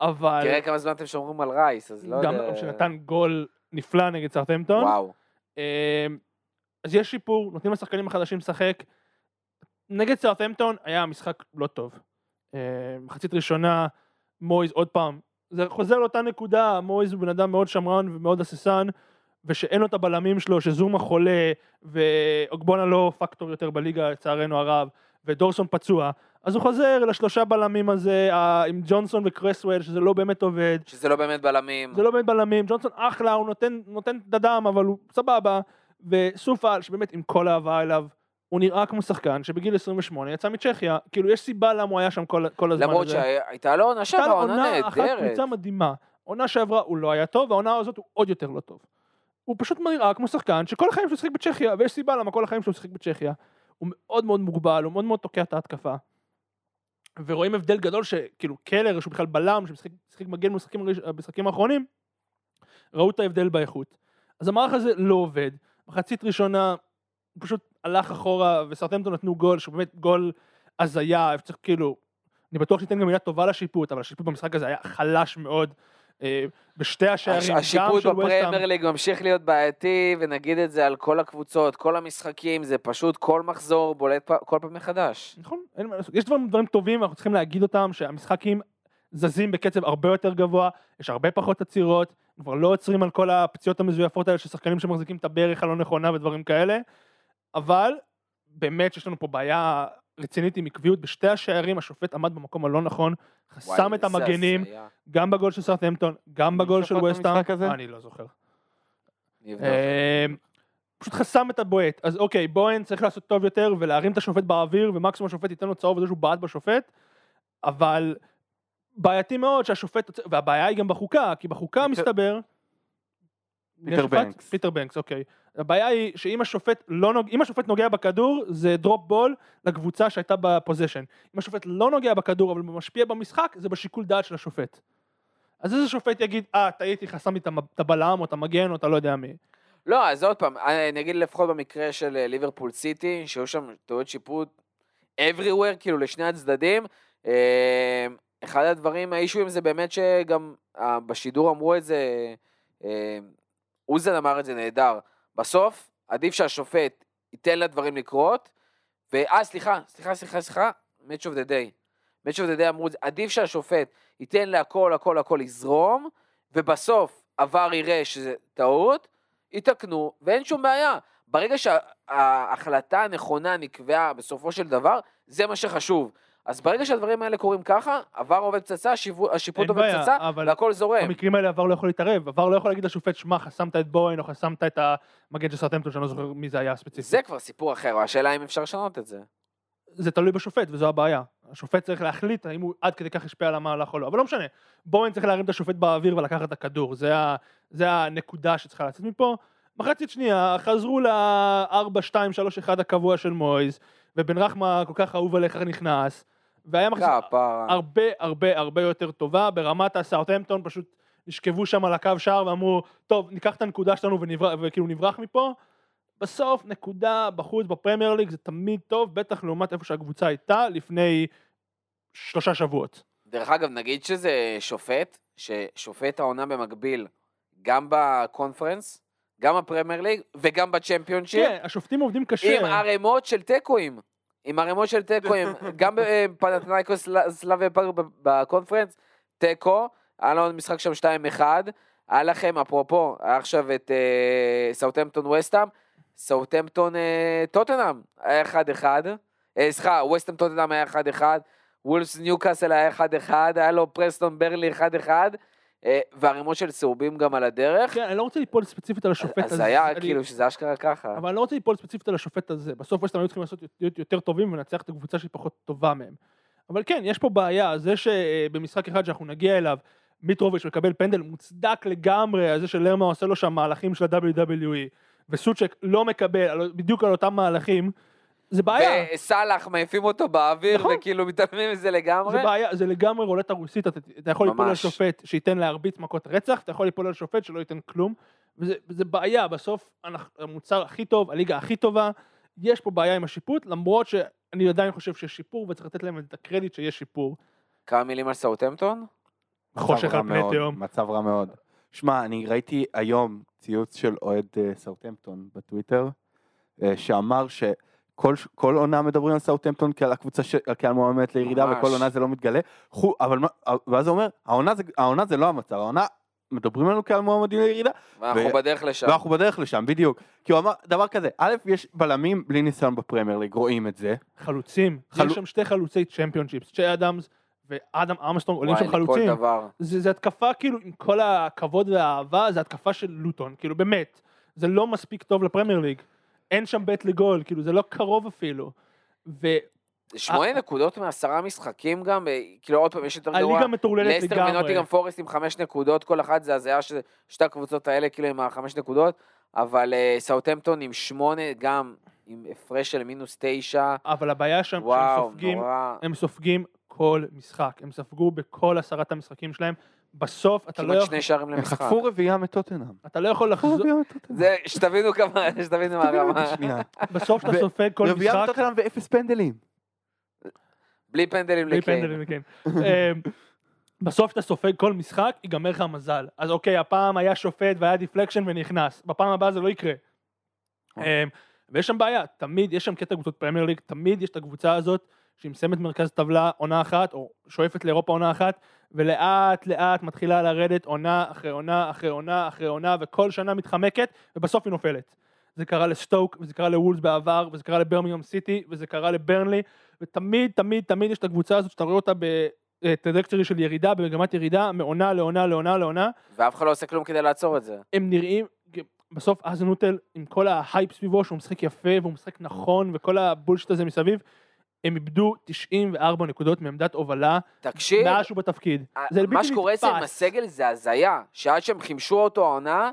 אבל תראה כמה זמן אתם שומרים על רייס, אז לא גם יודע. שנתן גול נפלא נגד סרטמפטון. וואו. אז יש שיפור, נותנים לשחקנים החדשים לשחק. נגד סרטמפטון היה משחק לא טוב. אה, מחצית ראשונה, מויז עוד פעם, זה חוזר לאותה נקודה, מויז הוא בן אדם מאוד שמרן ומאוד הססן, ושאין לו את הבלמים שלו, שזומה חולה, ואוגבונה לא פקטור יותר בליגה לצערנו הרב, ודורסון פצוע, אז הוא חוזר לשלושה בלמים הזה, עם ג'ונסון וקרסוול, שזה לא באמת עובד, שזה לא באמת בלמים. זה לא באמת בלמים, ג'ונסון אחלה, הוא נותן, נותן את הדם, אבל הוא סבבה, וסופל, שבאמת עם כל האהבה אליו, הוא נראה כמו שחקן שבגיל 28 יצא מצ'כיה, כאילו יש סיבה למה הוא היה שם כל, כל הזמן למרות הזה. שהייתה לו עונה הייתה שעברה, לו עונה אחת נהדרת. קבוצה מדהימה. עונה שעברה הוא לא היה טוב, והעונה הזאת הוא עוד יותר לא טוב. הוא פשוט נראה כמו שחקן שכל החיים שלו שיחק בצ'כיה, ויש סיבה למה כל החיים שלו שיחק בצ'כיה. הוא מאוד מאוד מוגבל, הוא מאוד מאוד תוקע את ההתקפה. ורואים הבדל גדול שכאילו קלר, שהוא בכלל בלם, שמשחק משחק מגן במשחקים האחרונים, ראו את ההבדל באיכות. אז המערך הזה לא עובד. מחצית ראשונה הוא פשוט הלך אחורה, וסרטמפטון נתנו גול, שהוא באמת גול הזיה, צריך כאילו, אני בטוח שניתן גם מילה טובה לשיפוט, אבל השיפוט במשחק הזה היה חלש מאוד. אה, בשתי השערים, השיפוט. בפרמייר ליג ממשיך להיות בעייתי, ונגיד את זה על כל הקבוצות, כל המשחקים, זה פשוט כל מחזור בולט כל פעם מחדש. נכון. יש דברים, דברים טובים, אנחנו צריכים להגיד אותם, שהמשחקים זזים בקצב הרבה יותר גבוה, יש הרבה פחות עצירות, כבר לא עוצרים על כל הפציעות המזויפות האלה של שחקנים שמחזיקים את הברך הלא נכונה ודברים כאלה, אבל באמת שיש לנו פה בעיה רצינית עם עקביות, בשתי השערים השופט עמד במקום הלא נכון, חסם וואי, את המגנים, הזיה. גם בגול של סרטמפטון, גם בגול של ווסטהאם? אני לא זוכר. אה, פשוט חסם את הבועט. אז אוקיי, בוהן צריך לעשות טוב יותר ולהרים את השופט באוויר, ומקסימום השופט ייתן לו צהוב על זה שהוא בעט בשופט, אבל בעייתי מאוד שהשופט, והבעיה היא גם בחוקה, כי בחוקה פיטר- מסתבר... פיטר? בנקס. פיטר בנקס, אוקיי. הבעיה היא שאם השופט לא נוג... אם השופט נוגע בכדור, זה drop ball לקבוצה שהייתה ב possession. אם השופט לא נוגע בכדור, אבל משפיע במשחק, זה בשיקול דעת של השופט. אז איזה שופט יגיד, אה, טעיתי, חסמתי את הבלם, או את המגן, או אתה לא יודע מי. לא, אז עוד פעם, אני אגיד לפחות במקרה של אה, ליברפול סיטי, שהיו שם טעויות שיפוט everywhere, כאילו לשני הצדדים. אחד הדברים, האישויים זה באמת שגם אה, בשידור אמרו את זה, אה, אוזן אמר את זה נהדר. בסוף, עדיף שהשופט ייתן לדברים לקרות, ואה, סליחה, סליחה, סליחה, סליחה, match of the day. match of the day אמרו את זה, עדיף שהשופט ייתן להכל, הכל, הכל לזרום, ובסוף עבר יראה שזה טעות, יתקנו, ואין שום בעיה. ברגע שההחלטה הנכונה נקבעה בסופו של דבר, זה מה שחשוב. אז ברגע שהדברים האלה קורים ככה, עבר עובד פצצה, השיפוט עובד בעיה, פצצה, והכל זורם. במקרים האלה עבר לא יכול להתערב, עבר לא יכול להגיד לשופט, שמע, חסמת את בוהן, או חסמת את המגן של סרטמפטון, שאני לא זוכר מי זה היה ספציפית. זה כבר סיפור אחר, השאלה אם אפשר לשנות את זה. זה תלוי בשופט, וזו הבעיה. השופט צריך להחליט האם הוא עד כדי כך השפיע על המהלך או לא, אבל לא משנה. בוהן צריך להרים את השופט באוויר ולקחת את הכדור, זה, ה, זה הנקודה שצריכה לצאת מפה. מחצית שנייה, חזרו ל-4-2-3-1 הקבוע של מויז, ובן רחמה כל כך אהוב עליך נכנס, והיה מחצית כפרה. הרבה הרבה הרבה יותר טובה, ברמת הסאוטהמפטון פשוט נשכבו שם על הקו שער ואמרו, טוב, ניקח את הנקודה שלנו ונברח, וכאילו נברח מפה. בסוף נקודה בחוץ בפרמייר ליג זה תמיד טוב, בטח לעומת איפה שהקבוצה הייתה לפני שלושה שבועות. דרך אגב, נגיד שזה שופט, ששופט העונה במקביל, גם בקונפרנס, גם בפרמייר ליג וגם בצ'מפיונשיפ, כן, השופטים עובדים קשה. עם ערימות של תיקואים. עם ערימות של תיקואים, גם בפנאתינייקוס סלאביה פארק בקונפרנס, תיקו, היה לנו עוד משחק שם 2-1, היה לכם, אפרופו, היה עכשיו את אה, סאוטהמפטון וסטאם, סאוטהמפטון אה, טוטנאם, היה 1-1, אה, סליחה, וסטאם טוטנאם היה 1-1, וולפס ניוקאסל היה 1-1, היה לו פרסטון ברלי 1-1, אה, וערימות של צהובים גם על הדרך, כן, אני לא רוצה ליפול ספציפית על השופט אז הזה. היה אני- כאילו שזה אשכרה ככה. אבל אני לא רוצה ליפול ספציפית על השופט הזה. בסוף ווסטהאם היו צריכים לעשות להיות יותר טובים ולנצח את הקבוצה שהיא פחות טובה מהם. אבל כן, יש פה בעיה, זה שבמשחק אחד שאנחנו נגיע אליו, מיטרוביץ' מקבל פנדל מוצדק לגמרי, זה שלרמה עושה לו שם מהלכים של ה-WWE, וסוצ'ק לא מקבל בדיוק על אותם מהלכים, זה בעיה. וסאלח מעיפים אותו באוויר, נכון. וכאילו מתעלמים מזה לגמרי. זה בעיה, זה לגמרי רולטה רוסית, אתה, אתה יכול ליפול על. שופט שייתן להרביץ מכות רצח, אתה יכול ליפול על שופט שלא ייתן כלום, וזה, וזה בעיה, בסוף אנחנו המוצר הכי טוב, הליגה הכי טובה, יש פה בעיה עם השיפוט, למרות שאני עדיין חושב שיש שיפור וצריך לתת להם את הקרדיט שיש שיפור. כמה מילים על סאוטהמפטון? חושך על פני מאוד, תהום. מצב רע מאוד. שמע, אני ראיתי היום ציוץ של אוהד אה, סאוטהמפטון בטוויטר, אה, שאמר כל, כל עונה מדברים על סאוטהמפטון כעל הקבוצה, ש- כעל מועמדת לירידה, ממש. וכל עונה זה לא מתגלה. חו, אבל מה, ואז הוא אומר, העונה זה, העונה זה לא המצב, העונה, מדברים עלינו כעל מועמדים לירידה, ואנחנו ו- בדרך לשם. ואנחנו בדרך לשם, בדיוק. כי הוא אמר דבר כזה, א', יש בלמים בלי ניסיון בפרמייר ליג, רואים את זה. חלוצים, חלו- יש שם שתי חלוצי צ'מפיונשיפס, צ'י אדמס ואדם ארמסטרונג עולים שם חלוצים. זה, זה התקפה כאילו עם כל הכבוד והאהבה, זה התקפה של לוטון, כאילו באמת, זה לא מספיק טוב לפרמייר ליג, אין שם בית לגול, כאילו זה לא קרוב אפילו. שמונה אה. נקודות מעשרה משחקים גם, אה, כאילו עוד פעם, יש יותר גרוע. והליגה מטורללת לסטר לגמרי. ונוטינגהאם פורסט עם חמש נקודות, כל אחת זה הזיה של שתי הקבוצות האלה, כאילו עם החמש נקודות, אבל אה, סאוטהמפטון עם שמונה, גם עם הפרש של מינוס תשע, אבל הבעיה שם שהם וואו, סופגים, נורא. הם סופגים כל משחק, הם ספגו בכל עשרת המשחקים שלהם, בסוף אתה לא, כמעט יכול, שני שערים הם למשחק. חטפו רביעייה מטוטנאם. אתה לא יכול לחזור, רביעייה מטוטנאם. זה, שתבינו כמה, שתבינו מה הרמה. בסוף אתה סופג כל רביעייה משחק, מטוטנאם ואפס פנדלים. בלי פנדלים בלי לקיין. פנדלים, כן. אמ, בסוף אתה סופג כל משחק, ייגמר לך המזל. אז אוקיי, הפעם היה שופט והיה deflection ונכנס, בפעם הבאה זה לא יקרה. אמ, ויש שם בעיה, תמיד, יש שם קטע קבוצות פרמייר ליג, תמיד יש את הקבוצה הזאת שהיא מסיימת מרכז טבלה עונה אחת, או שואפת לאירופה עונה אחת, ולאט לאט מתחילה לרדת עונה אחרי עונה אחרי עונה אחרי עונה, וכל שנה מתחמקת, ובסוף היא נופלת. זה קרה לסטוק, וזה קרה לוולס בעבר, וזה קרה לברמינגהאם סיטי, וזה קרה לברנלי, ותמיד, תמיד, תמיד יש את הקבוצה הזאת שאתה רואה אותה ב trajectory של ירידה, במגמת ירידה, מעונה לעונה לעונה לעונה, ואף אחד לא עושה כלום כדי לעצור את זה. הם נראים, בסוף אז נוטל, עם כל ההייפ סביבו, שהוא משחק יפה, והוא משחק נכון, וכל הבולשיט הזה מסביב, הם איבדו 94 נקודות מעמדת הובלה, תקשיב, מאז שהוא בתפקיד. זה בלתי מה שקורה אצלם עם. הסגל זה הזיה, שעד שהם חימשו אותו העונה,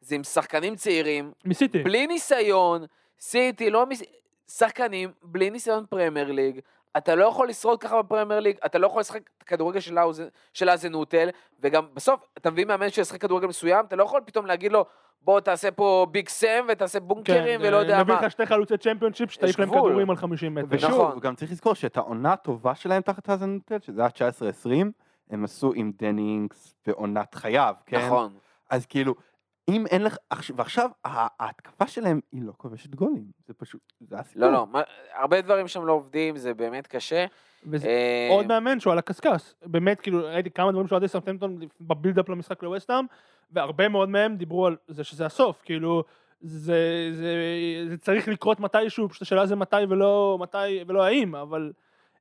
זה עם שחקנים צעירים, ניסיתי. בלי ניסיון, סיטי, לא מס... שחקנים בלי ניסיון פרמייר ליג, אתה לא יכול לשרוד ככה בפרמייר ליג, אתה לא יכול לשחק את הכדורגל של האוזן- של אזנוטל, וגם בסוף, אתה מביא מאמן שישחק כדורגל מסוים, אתה לא יכול פתאום להגיד לו, בוא תעשה פה ביג סם ותעשה בונקרים ולא יודע כן, מה. לך שתי חלוצי צ'מפיונשיפ, שתעיף להם. כדורים על 50 מטר. ושוב, נכון. וגם צריך לזכור שאת העונה הטובה שלהם תחת האזנוטל, שזה היה 19-20, הם עשו עם דני אינקס בעונת חייו, כן? נכון. אז כאילו, אם אין לך, עכשיו- ועכשיו ההתקפה שלהם היא לא כובשת גולים, זה פשוט, זה הסיפור. לא, לא, מה- הרבה דברים שם לא עובדים, זה באמת קשה. וזה אה, עוד מאמן שהוא על הקשקש. באמת, כאילו, ראיתי כמה דברים של אוהדי סרטמפטון בבילדאפ למשחק לווסטהאם, והרבה מאוד מהם דיברו על זה שזה הסוף, כאילו, זה, זה, זה צריך לקרות מתישהו, פשוט השאלה זה מתי ולא, מתי ולא האם, אבל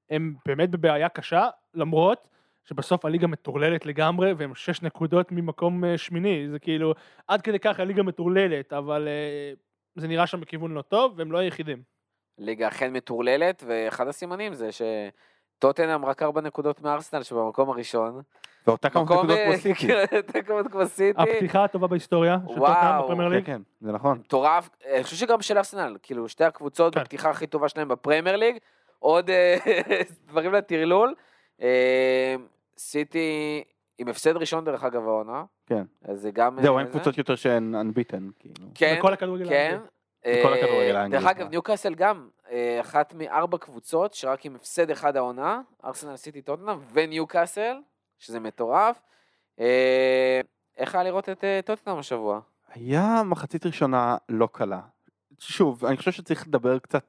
הם באמת בבעיה קשה, למרות שבסוף הליגה מטורללת לגמרי, והם שש נקודות ממקום אה, שמיני, זה כאילו, עד כדי כך הליגה מטורללת, אבל אה, זה נראה שם בכיוון לא טוב, והם לא היחידים. ליגה אכן מטורללת, ואחד הסימנים זה שטוטנאם רק ארבע נקודות מארסנל שבמקום הראשון. ואותה כמה נקודות אה, כמו סיטי. אותה כמות כמו סיטי. הפתיחה הטובה בהיסטוריה של טוטנאם בפרמייר כן, ליג. כן, זה נכון. מטורף, אני חושב שגם של ארסנל, כאילו שתי הקבוצות כן. בפתיחה הכי טובה שלהם בפרמייר ליג, עוד אה, דברים לטרלול. אה, סיטי עם הפסד ראשון דרך אגב העונה, כן. אז זה גם... זהו, אה, אין זה. קבוצות יותר שהן unbeaten, כאילו. כן, בכל הכדורגל כן. בכל אה, הכדורגל האנגלי. דרך אגב, ניוקאסל גם, אה, אחת מארבע קבוצות שרק עם הפסד אחד העונה, ארסנל סיטי טוטנאם וניוקאסל, שזה מטורף. אה, איך היה לראות את אה, טוטנאם השבוע? היה מחצית ראשונה לא קלה. שוב, אני חושב שצריך לדבר קצת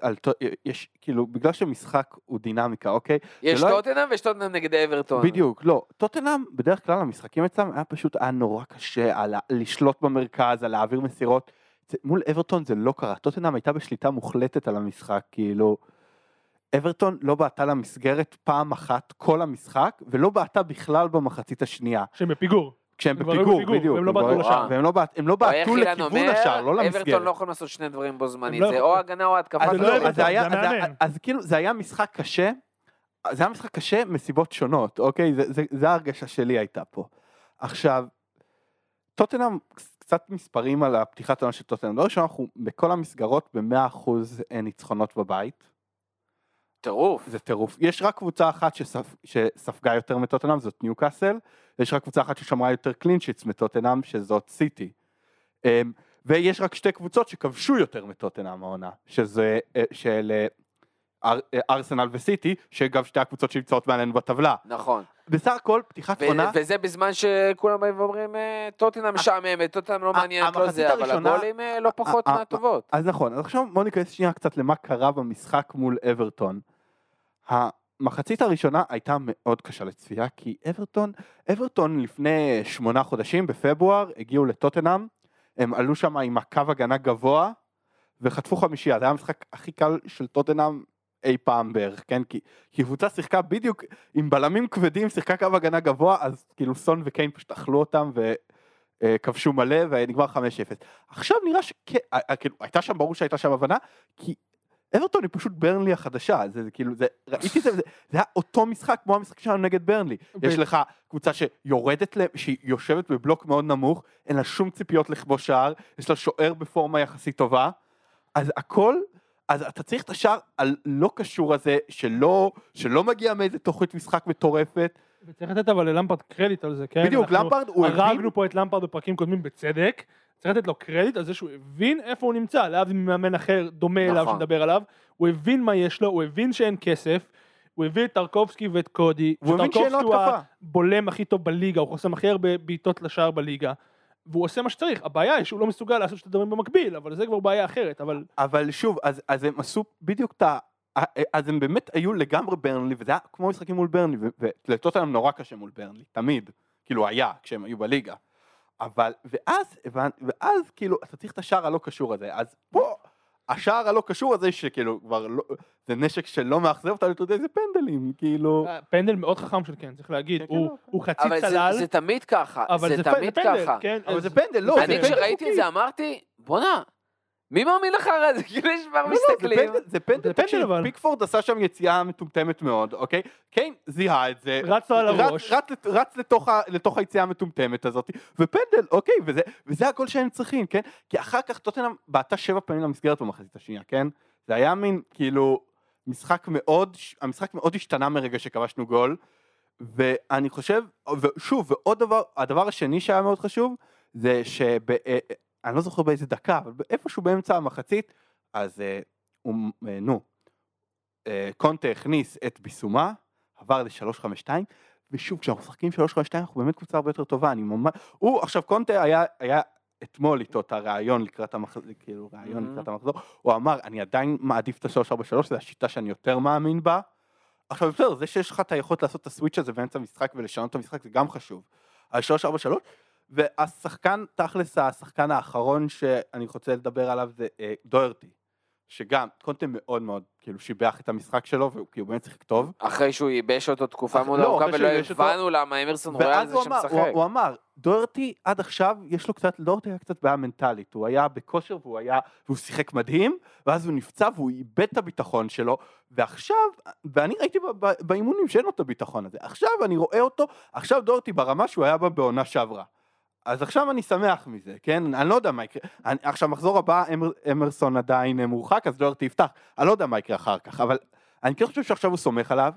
על טוט- יש כאילו בגלל שמשחק הוא דינמיקה אוקיי? יש זה לא- טוטנאם ויש טוטנאם נגד אברטון. בדיוק לא. טוטנאם בדרך כלל המשחקים אצלם היה פשוט היה נורא קשה על ה- לשלוט במרכז על להעביר מסירות. זה- מול אברטון זה לא קרה. טוטנאם הייתה בשליטה מוחלטת על המשחק כאילו אברטון לא בעטה למסגרת פעם אחת כל המשחק ולא בעטה בכלל במחצית השנייה. שהם בפיגור. כשהם הם בפיגור בדיוק והם לא בעטו לשער. והם לא הם לא בעטו אילן לכיוון אומר, השער לא למסגרת אברטון לא יכולים לעשות שני דברים בו זמנית, הם לא זה. או הגנה או התקפה. אז לא אז כאילו זה היה משחק קשה, זה היה משחק קשה מסיבות שונות, אוקיי? זה, ההרגשה שלי הייתה פה. עכשיו, טוטנאם, קצת מספרים על הפתיחת העונה של טוטנאם. דבר ראשון, אנחנו בכל המסגרות ב-100% ניצחונות בבית, טירוף. זה טירוף. יש רק קבוצה אחת שספ, שספגה יותר מטוטנאם, זאת ניוקאסל, ויש רק קבוצה אחת ששמרה יותר clean sheets מטוטנאם, שזאת סיטי. אמ, ויש רק שתי קבוצות שכבשו יותר מטוטנאם העונה, שזה אה, של... אה, אר- אה, ארסנל וסיטי, שגם שתי הקבוצות שנמצאות מעלינו בטבלה. נכון. בסך הכל, פתיחת עונה, וזה בזמן שכולם באים ואומרים, אה, טוטנאם משעממת, טוטנאם לא מעניינת, לא זה, אבל הגולים אה, לא פחות מהטובות. אז נכון, אז עכשיו בוא ניכנס שנייה קצת למה קרה במשחק מול אברטון. המחצית הראשונה הייתה מאוד קשה לצפייה, כי אברטון, אברטון לפני שמונה חודשים, בפברואר, הגיעו לטוטנאם, הם עלו שם עם הקו הגנה גבוה, וחטפו חמישייה, זה היה המשחק הכי קל של טוטנאם אי פעם בערך, כן? כי, כי קבוצה שיחקה בדיוק עם בלמים כבדים, שיחקה קו הגנה גבוה, אז כאילו סון וקיין פשוט אכלו אותם וכבשו מלא ונגמר 5-0. עכשיו נראה שכן, אה, כאילו, הייתה שם, ברור שהייתה שם הבנה, כי אברטון היא פשוט ברנלי החדשה, זה, זה כאילו, זה, ראיתי את זה, זה, זה היה אותו משחק כמו המשחק שלנו נגד ברנלי. יש לך קבוצה שיורדת, ל- שהיא יושבת בבלוק מאוד נמוך, אין לה שום ציפיות לכבוש שער, יש לה שוער בפורמה יחסית טובה, אז הכל, אז אתה צריך את השער הלא קשור הזה, שלא, שלא מגיע מאיזה תוכנית משחק מטורפת, וצריך לתת אבל ללמפרד קרדיט על זה, כן? בדיוק, למפרד הוא הבין, הרגנו פה את למפרד בפרקים קודמים בצדק, צריך לתת לו קרדיט על זה שהוא הבין איפה הוא נמצא, להבדיל ממאמן אחר דומה אליו נכון. שנדבר עליו, הוא הבין מה יש לו, הוא הבין שאין כסף, הוא הביא את טרקובסקי ואת קודי, הוא הבין שאין לו שטרקובסקי הוא התקפה. הבולם הכי טוב בליגה, הוא חוסם הכי הרבה בעיטות לשער בליגה, והוא עושה מה שצריך, הבעיה היא שהוא לא מסוגל לעשות שתי דברים במקביל, אבל זה כבר בעיה אחרת, אבל אבל שוב, אז, אז הם עשו בדיוק את ה... אז הם באמת היו לגמרי ברנלי, וזה היה כמו משחקים מול ברנלי, ו- ולטוטנאם נורא קשה מול ברנלי, תמיד, כאילו היה, כשהם היו בליגה. אבל, ואז, ואז כאילו, אתה צריך את השער הלא קשור הזה, אז פה, השער הלא קשור הזה, שכאילו, כבר לא, זה נשק שלא מאכזב אותנו, אתה יודע, זה פנדלים, כאילו, פנדל מאוד חכם של כן, צריך להגיד, כן, כן, הוא- לא. הוא חצי אבל זה- צלל, זה תמיד ככה, זה תמיד פנדל, ככה. כן, אבל אז- זה פנדל, לא, זה אני פנדל כשראיתי את. זה אמרתי, בואנה, מי מאמין לך הרי זה? כאילו יש כבר לא, לא, זה מסתכלים. פנדל, זה פנדל, תקשיב, אבל. פיקפורד עשה שם יציאה מטומטמת מאוד, אוקיי? קיין זיהה את זה, רץ לו על הראש. רץ, לת- רץ לתוך, היציאה המטומטמת הזאת, ופנדל, אוקיי, וזה, הכל שהם צריכים, כן? כי אחר כך טוטנאם בעטה שבע פעמים למסגרת במחצית השנייה, כן? זה היה מין, כאילו, משחק מאוד, המשחק מאוד השתנה מרגע שכבשנו גול, ואני חושב, ושוב, ועוד דבר, הדבר השני שהיה מאוד חשוב, זה שב... אה, אני לא זוכר באיזה דקה, אבל איפשהו באמצע המחצית, אז אה, הוא, אה, נו, אה, קונטה הכניס את ביסומה, עבר ל-352, ושוב, כשאנחנו משחקים 352 אנחנו באמת קבוצה הרבה יותר טובה, אני ממש... הוא, עכשיו קונטה היה, היה אתמול איתו את הרעיון לקראת המחזור, כאילו Mhm. לקראת המחזור, הוא אמר, אני עדיין מעדיף את ה-343, זו השיטה שאני יותר מאמין בה. עכשיו בסדר, זה שיש לך את היכולת לעשות את הסוויץ' הזה באמצע המשחק ולשנות את המשחק זה גם חשוב. על 343, והשחקן, תכלס השחקן האחרון שאני רוצה לדבר עליו זה אה, דוירטי, שגם קונטה מאוד מאוד כאילו שיבח את המשחק שלו והוא כאילו באמת שיחק טוב. אחרי שהוא ייבש אותו תקופה מאוד לא, ארוכה ולא הבנו למה אמרסון רואה על זה הוא הוא, שמשחק. הוא אמר, דוירטי עד עכשיו יש לו קצת, דוירטי היה קצת בעיה מנטלית, הוא היה בכושר והוא היה, והוא שיחק מדהים, ואז הוא נפצע והוא איבד את הביטחון שלו, ועכשיו, ואני ראיתי באימונים שאין לו את הביטחון הזה, עכשיו אני רואה אותו, עכשיו דוירטי ברמה שהוא היה בה בעונה שעברה. אז עכשיו אני שמח מזה, כן? אני לא יודע מה יקרה. עכשיו, מחזור הבא, אמר, אמרסון עדיין מורחק, אז דוירטי יפתח. אני לא יודע מה יקרה אחר כך, אבל אני כן חושב שעכשיו הוא סומך עליו,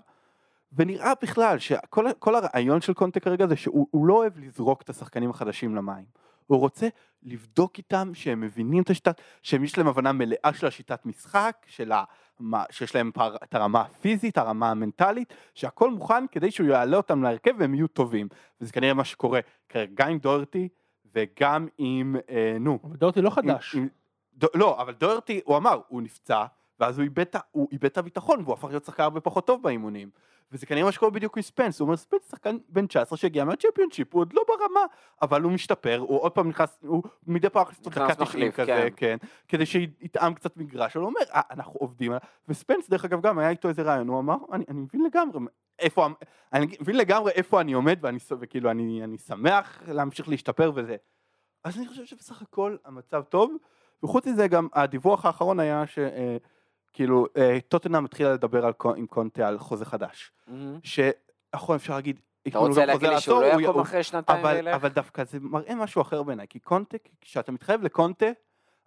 ונראה בכלל שכל כל הרעיון של קונטה כרגע זה שהוא הוא לא אוהב לזרוק את השחקנים החדשים למים. הוא רוצה לבדוק איתם שהם מבינים את השיטת, שהם יש להם הבנה מלאה של השיטת משחק, של ה, מה, שיש להם פר, את הרמה הפיזית, הרמה המנטלית, שהכל מוכן כדי שהוא יעלה אותם להרכב והם יהיו טובים. וזה כנראה מה שקורה כרגע גם עם דוירטי וגם עם, אה, נו, אבל דורטי לא חדש. עם- עם- דו, לא, אבל דוירטי, הוא אמר, הוא נפצע, ואז הוא איבד את הביטחון, והוא הפך להיות שחקן הרבה פחות טוב באימונים. וזה כנראה מה שקורה בדיוק עם ספנס, הוא אומר, ספנס שחקן בן 19 שהגיע מהצ'מפיונשיפ, הוא עוד לא ברמה, אבל הוא משתפר, הוא עוד פעם נכנס, הוא מדי פעם נכנס נכנס דקה 90 מחליף, כזה, כן. כן, כדי שיטעם קצת מגרש, הוא אומר, "אה, אנחנו עובדים וספנס דרך אגב גם היה איתו איזה רעיון, הוא אמר, אני, אני מבין לגמרי, איפה, אני מבין לגמרי איפה אני עומד, ואני, וכאילו אני, אני שמח להמשיך להשתפר וזה. אז אני חושב שבסך הכל המצב טוב, וחוץ מזה גם הדיווח האחרון היה שכאילו טוטנאם התחילה לדבר על, עם קונטה על חוזה חדש, מהמם. שנכון אפשר להגיד, אתה רוצה להגיד לי שהוא לא הוא- אחרי שנתיים אבל, וילך? אבל דווקא זה מראה משהו אחר בעיניי, כי קונטה, כשאתה מתחייב לקונטה,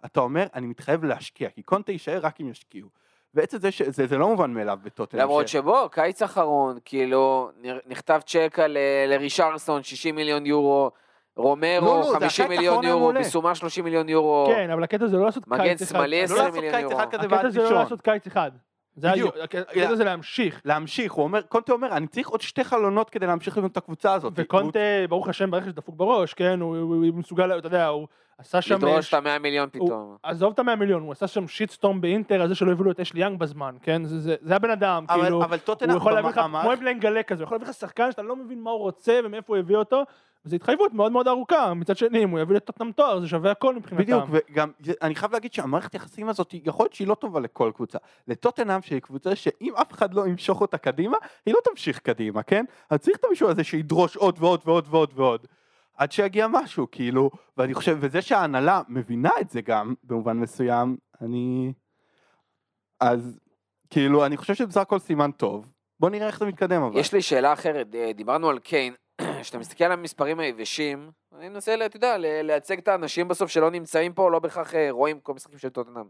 אתה אומר, אני מתחייב להשקיע, כי קונטה יישאר רק אם ישקיעו. ועצם זה שזה זה לא מובן מאליו בטוטנאם. למרות ש- שבוא, קיץ אחרון, כאילו, נכתב צ'ק על אה, לרישרסון 60 מיליון יורו, רומרו לא, זה 50 הקיץ מיליון יורו. ביסומה 30 מיליון יורו. כן, אבל הקטע זה לא לעשות מגן קיץ אחד. שמאלי לא 20 לעשות מיליון יורו. הקטע זה לא. לעשות קיץ אחד. זה בדיוק. היה- הקטע זה להמשיך. להמשיך, הוא אומר, קונטה אומר, אני צריך עוד שתי חלונות כדי להמשיך לבנות את הקבוצה הזאת. וקונטה, ברוך השם, ברכש דפוק בראש, כן, הוא- הוא הוא מסוגל, אתה יודע, הוא עשה שם... לדרוש ש- את המאה מיליון פתאום. עזוב את המאה מיליון, הוא עשה שם שיטסטורם באינטר על זה שלא הביאו לו את אשלי יאנג בזמן, כן? זה- זה זה הבן אדם, אבל, כאילו... אבל הוא יכול להביא לך, כמו בלן גלה כזה, הוא יכול להביא לך שחקן שאתה לא מבין מה הוא רוצה ומאיפה הוא הביא אותו, וזו התחייבות מאוד מאוד ארוכה. מצד שני, אם הוא יביא לטוטנאם תואר, זה שווה הכל מבחינתם. בדיוק, וגם, אני חייב להגיד שהמערכת היחסים הזאת, יכול להיות שהיא לא טובה לכל קבוצה. לטוטנאם, שהיא קבוצה שאם אף אחד לא ימשוך אותה קדימה, היא לא תמשיך קדימה, כן? אז צריך את המישהו הזה שידרוש עוד ועוד ועוד ועוד ועוד. עד שיגיע משהו, כאילו, ואני חושב, וזה שההנהלה מבינה את זה גם, במובן מסוים, אני... אז, כאילו, אני חושב שזה בסך הכל סימן טוב. בוא נראה איך זה מתקדם, אבל. יש לי שאלה אחרת, אה, דיברנו על קיין, כשאתה מסתכל על המספרים היבשים, אני מנסה, אתה יודע, לייצג את האנשים בסוף שלא נמצאים פה, לא בהכרח אה, רואים כל משחקים של טוטנאם.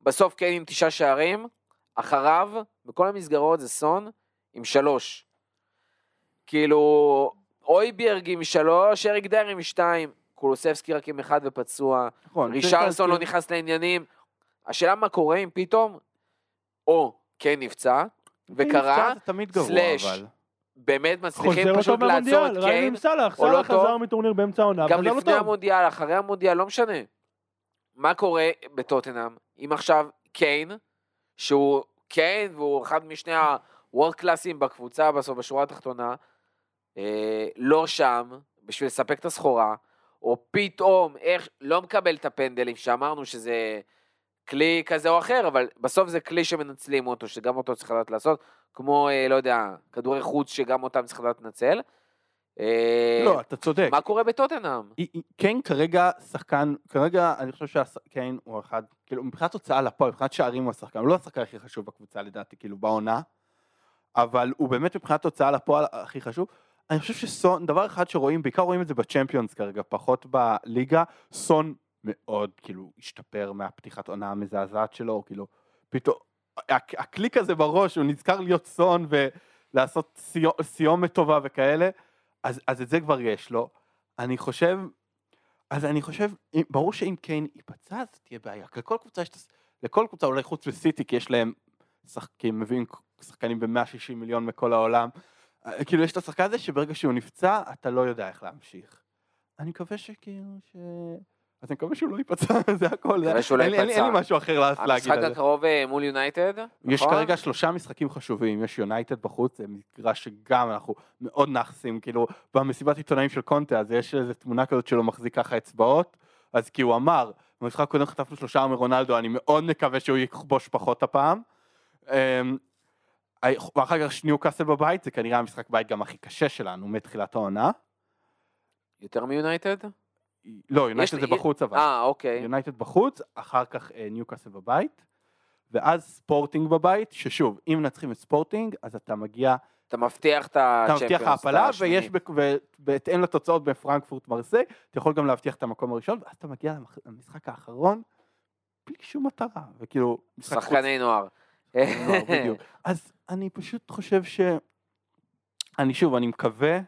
בסוף קיין עם תשעה שערים, אחריו, בכל המסגרות זה סון עם שלוש. כאילו, אויביארג עם שלוש, אריק דייר עם שתיים, קולוסבסקי רק עם אחד ופצוע, נכון, רישרלסון לא נכנס לעניינים. השאלה מה קורה אם פתאום, או קיין נפצע, וקרה, סלאש, אבל. באמת מצליחים פשוט טוב לעצור מהמונדיאל, את ראינו קיין, עם סאלח, או לא סאלח חזר טוב. מטורניר באמצע העונה, גם לו לפני טוב. המונדיאל, אחרי המונדיאל, לא משנה. מה קורה בטוטנאם, אם עכשיו קיין, שהוא קיין, והוא אחד משני הוורד קלאסים בקבוצה בסוף, בשורה התחתונה, אה, לא שם, בשביל לספק את הסחורה, או פתאום, איך, לא מקבל את הפנדלים, שאמרנו שזה כלי כזה או אחר, אבל בסוף זה כלי שמנצלים אותו, שגם אותו צריך לדעת לעשות, כמו, אה, לא יודע, כדורי חוץ שגם אותם צריך לדעת לנצל. אה, לא, אתה צודק. מה קורה בטוטנאם? קיין כרגע שחקן, כרגע אני חושב שקיין הוא אחד, כאילו מבחינת הוצאה לפועל, מבחינת שערים הוא השחקן, הוא לא השחקן הכי חשוב בקבוצה לדעתי, כאילו בעונה, אבל הוא באמת מבחינת הוצאה לפועל הכי חשוב. אני חושב שסון, דבר אחד שרואים, בעיקר רואים את זה בצ'מפיונס כרגע, פחות בליגה, סון מאוד כאילו השתפר מהפתיחת עונה המזעזעת שלו, כאילו פתאום, הק- הקליק הזה בראש, הוא נזכר להיות סון ולעשות סיו- סיומת טובה וכאלה, אז, אז את זה כבר יש לו. אני חושב, אז אני חושב, ברור שאם קיין ייפצע אז תהיה בעיה. לכל קבוצה יש, לכל קבוצה אולי חוץ מסיטי, כי יש להם, שח, כי הם מביאים שחקנים ב-160 מיליון מכל העולם. אה, כאילו יש את השחקן הזה שברגע שהוא נפצע, אתה לא יודע איך להמשיך. אני מקווה שכאילו ש... אז אני מקווה שהוא לא ייפצע, זה הכל. שהוא לא אין אין אין לי. משהו אחר לה- להגיד המשחק על זה. הקרוב אה, מול יונייטד, יש נכון? כרגע שלושה משחקים חשובים, יש יונייטד בחוץ, זה מגרש שגם אנחנו מאוד נחסים, כאילו במסיבת עיתונאים של קונטה, אז יש איזו תמונה כזאת שלו מחזיק ככה אצבעות, אז כי הוא אמר, במשחק הקודם חטפנו שלושה מרונלדו, אני מאוד מקווה שהוא יכבוש פחות הפעם. אמ, ואחר כך ניו קאסל בבית, זה כנראה המשחק בית גם הכי קשה שלנו מתחילת העונה. יותר מיונייטד? לא, יונייטד זה בחוץ אבל. אה, אוקיי. יונייטד בחוץ, אחר כך אה, ניוקאסל בבית, ואז ספורטינג בבית, ששוב, אם מנצחים את ספורטינג, אז אתה מגיע, אתה מבטיח את אתה הצ'מפיונס. מבטיח העפלה, ויש, ובהתאם לתוצאות בפרנקפורט מרסיי, אתה יכול גם להבטיח את המקום הראשון, ואז אתה מגיע למשחק האחרון, בלי שום מטרה, וכאילו, שחקני. נוער, בדיוק. אז אני פשוט חושב ש... אני שוב, אני מקווה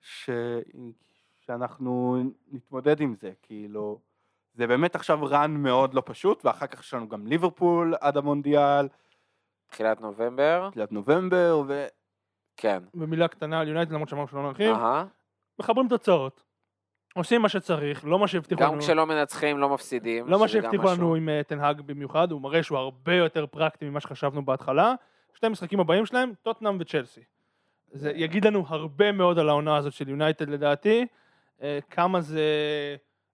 ש... שאנחנו נתמודד עם זה, כאילו, זה באמת עכשיו רן מאוד לא פשוט, ואחר כך יש לנו גם ליברפול עד המונדיאל, תחילת נובמבר, תחילת נובמבר, ו... כן. במילה קטנה על יונייטד, למרות שאמרנו שלא נרחיב, אהה. מחברים תוצאות, עושים מה שצריך, לא מה שהבטיחו לנו. גם כשלא מנצחים לא מפסידים. לא מה שהבטיחו משהו. לנו עם אה, תנהג במיוחד, הוא מראה שהוא הרבה יותר פרקטי ממה שחשבנו בהתחלה. שתי המשחקים הבאים שלהם, טוטנאם וצ'לסי. זה יגיד לנו הרבה מאוד על העונה הזאת של יונייטד לדעתי, אה, כמה זה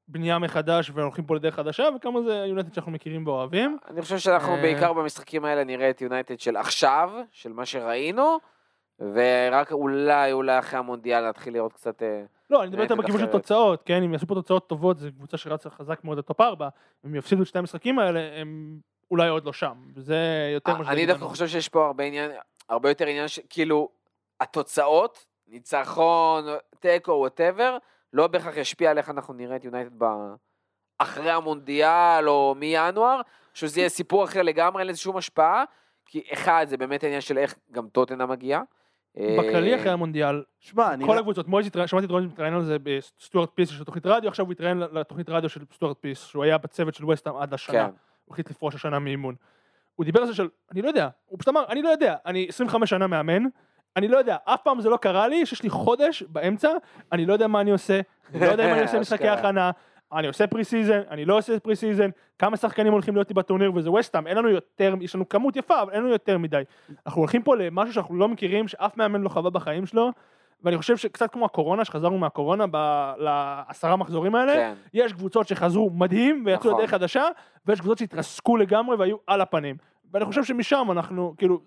בנייה מחדש והולכים פה לדרך חדשה, וכמה זה יונייטד שאנחנו מכירים ואוהבים. אני חושב שאנחנו אה. בעיקר במשחקים האלה נראה את יונייטד של עכשיו, של מה שראינו, ורק אולי, אולי אחרי המונדיאל נתחיל לראות קצת... אה, לא, אני מדבר יותר בכיוון של. תוצאות, כן, אם יעשו פה תוצאות טובות, זו קבוצה שרצה חזק מאוד לטופ 4, אם יפסידו את שתי המשחקים האלה, הם אולי עוד לא שם, וזה יותר מה שזה אני דווקא. חושב שיש פה הרבה עניין, הרבה יותר עניין. כאילו, התוצאות, ניצחון, תיקו, whatever, לא בהכרח ישפיע על איך אנחנו נראה את יונייטד ב... אחרי המונדיאל או מינואר, שזה יהיה סיפור אחר לגמרי, אין לזה שום השפעה, כי אחד, זה באמת העניין של איך גם טוטנהאם מגיעה. בכללי אה, אחרי המונדיאל, שמע, אני... כל הקבוצות, מויז התראיין, שמעתי את רוזן מתראיין על זה בסטוארט פירס של תוכנית רדיו, עכשיו הוא התראיין לתוכנית רדיו של סטוארט פירס, שהוא היה בצוות של וסטהאם עד השנה, כן. הוא החליט לפרוש השנה מאימון. הוא דיבר על זה של, אני לא יודע, הוא פשוט אמר, אני לא יודע, אני 25 שנה מאמן, אני לא יודע, אף פעם זה לא קרה לי, שיש לי חודש באמצע, אני לא יודע מה אני עושה, אני לא יודע אם אני עושה משחקי. הכנה, אני עושה pre-season, אני לא עושה pre-season, כמה שחקנים הולכים להיות לי בטורניר וזה ווסטהאם, אין לנו יותר, יש לנו כמות יפה, אבל אין לנו יותר מדי. אנחנו הולכים פה למשהו שאנחנו לא מכירים, שאף מאמן לא חווה בחיים שלו, ואני חושב שקצת כמו הקורונה, שחזרנו מהקורונה ב- לעשרה מחזורים האלה, כן. יש קבוצות שחזרו מדהים ויצאו נכון. לדרך חדשה, ויש קבוצות שהתרסקו לגמרי והיו על הפנים. ואני חושב שמשם אנחנו, כאילו,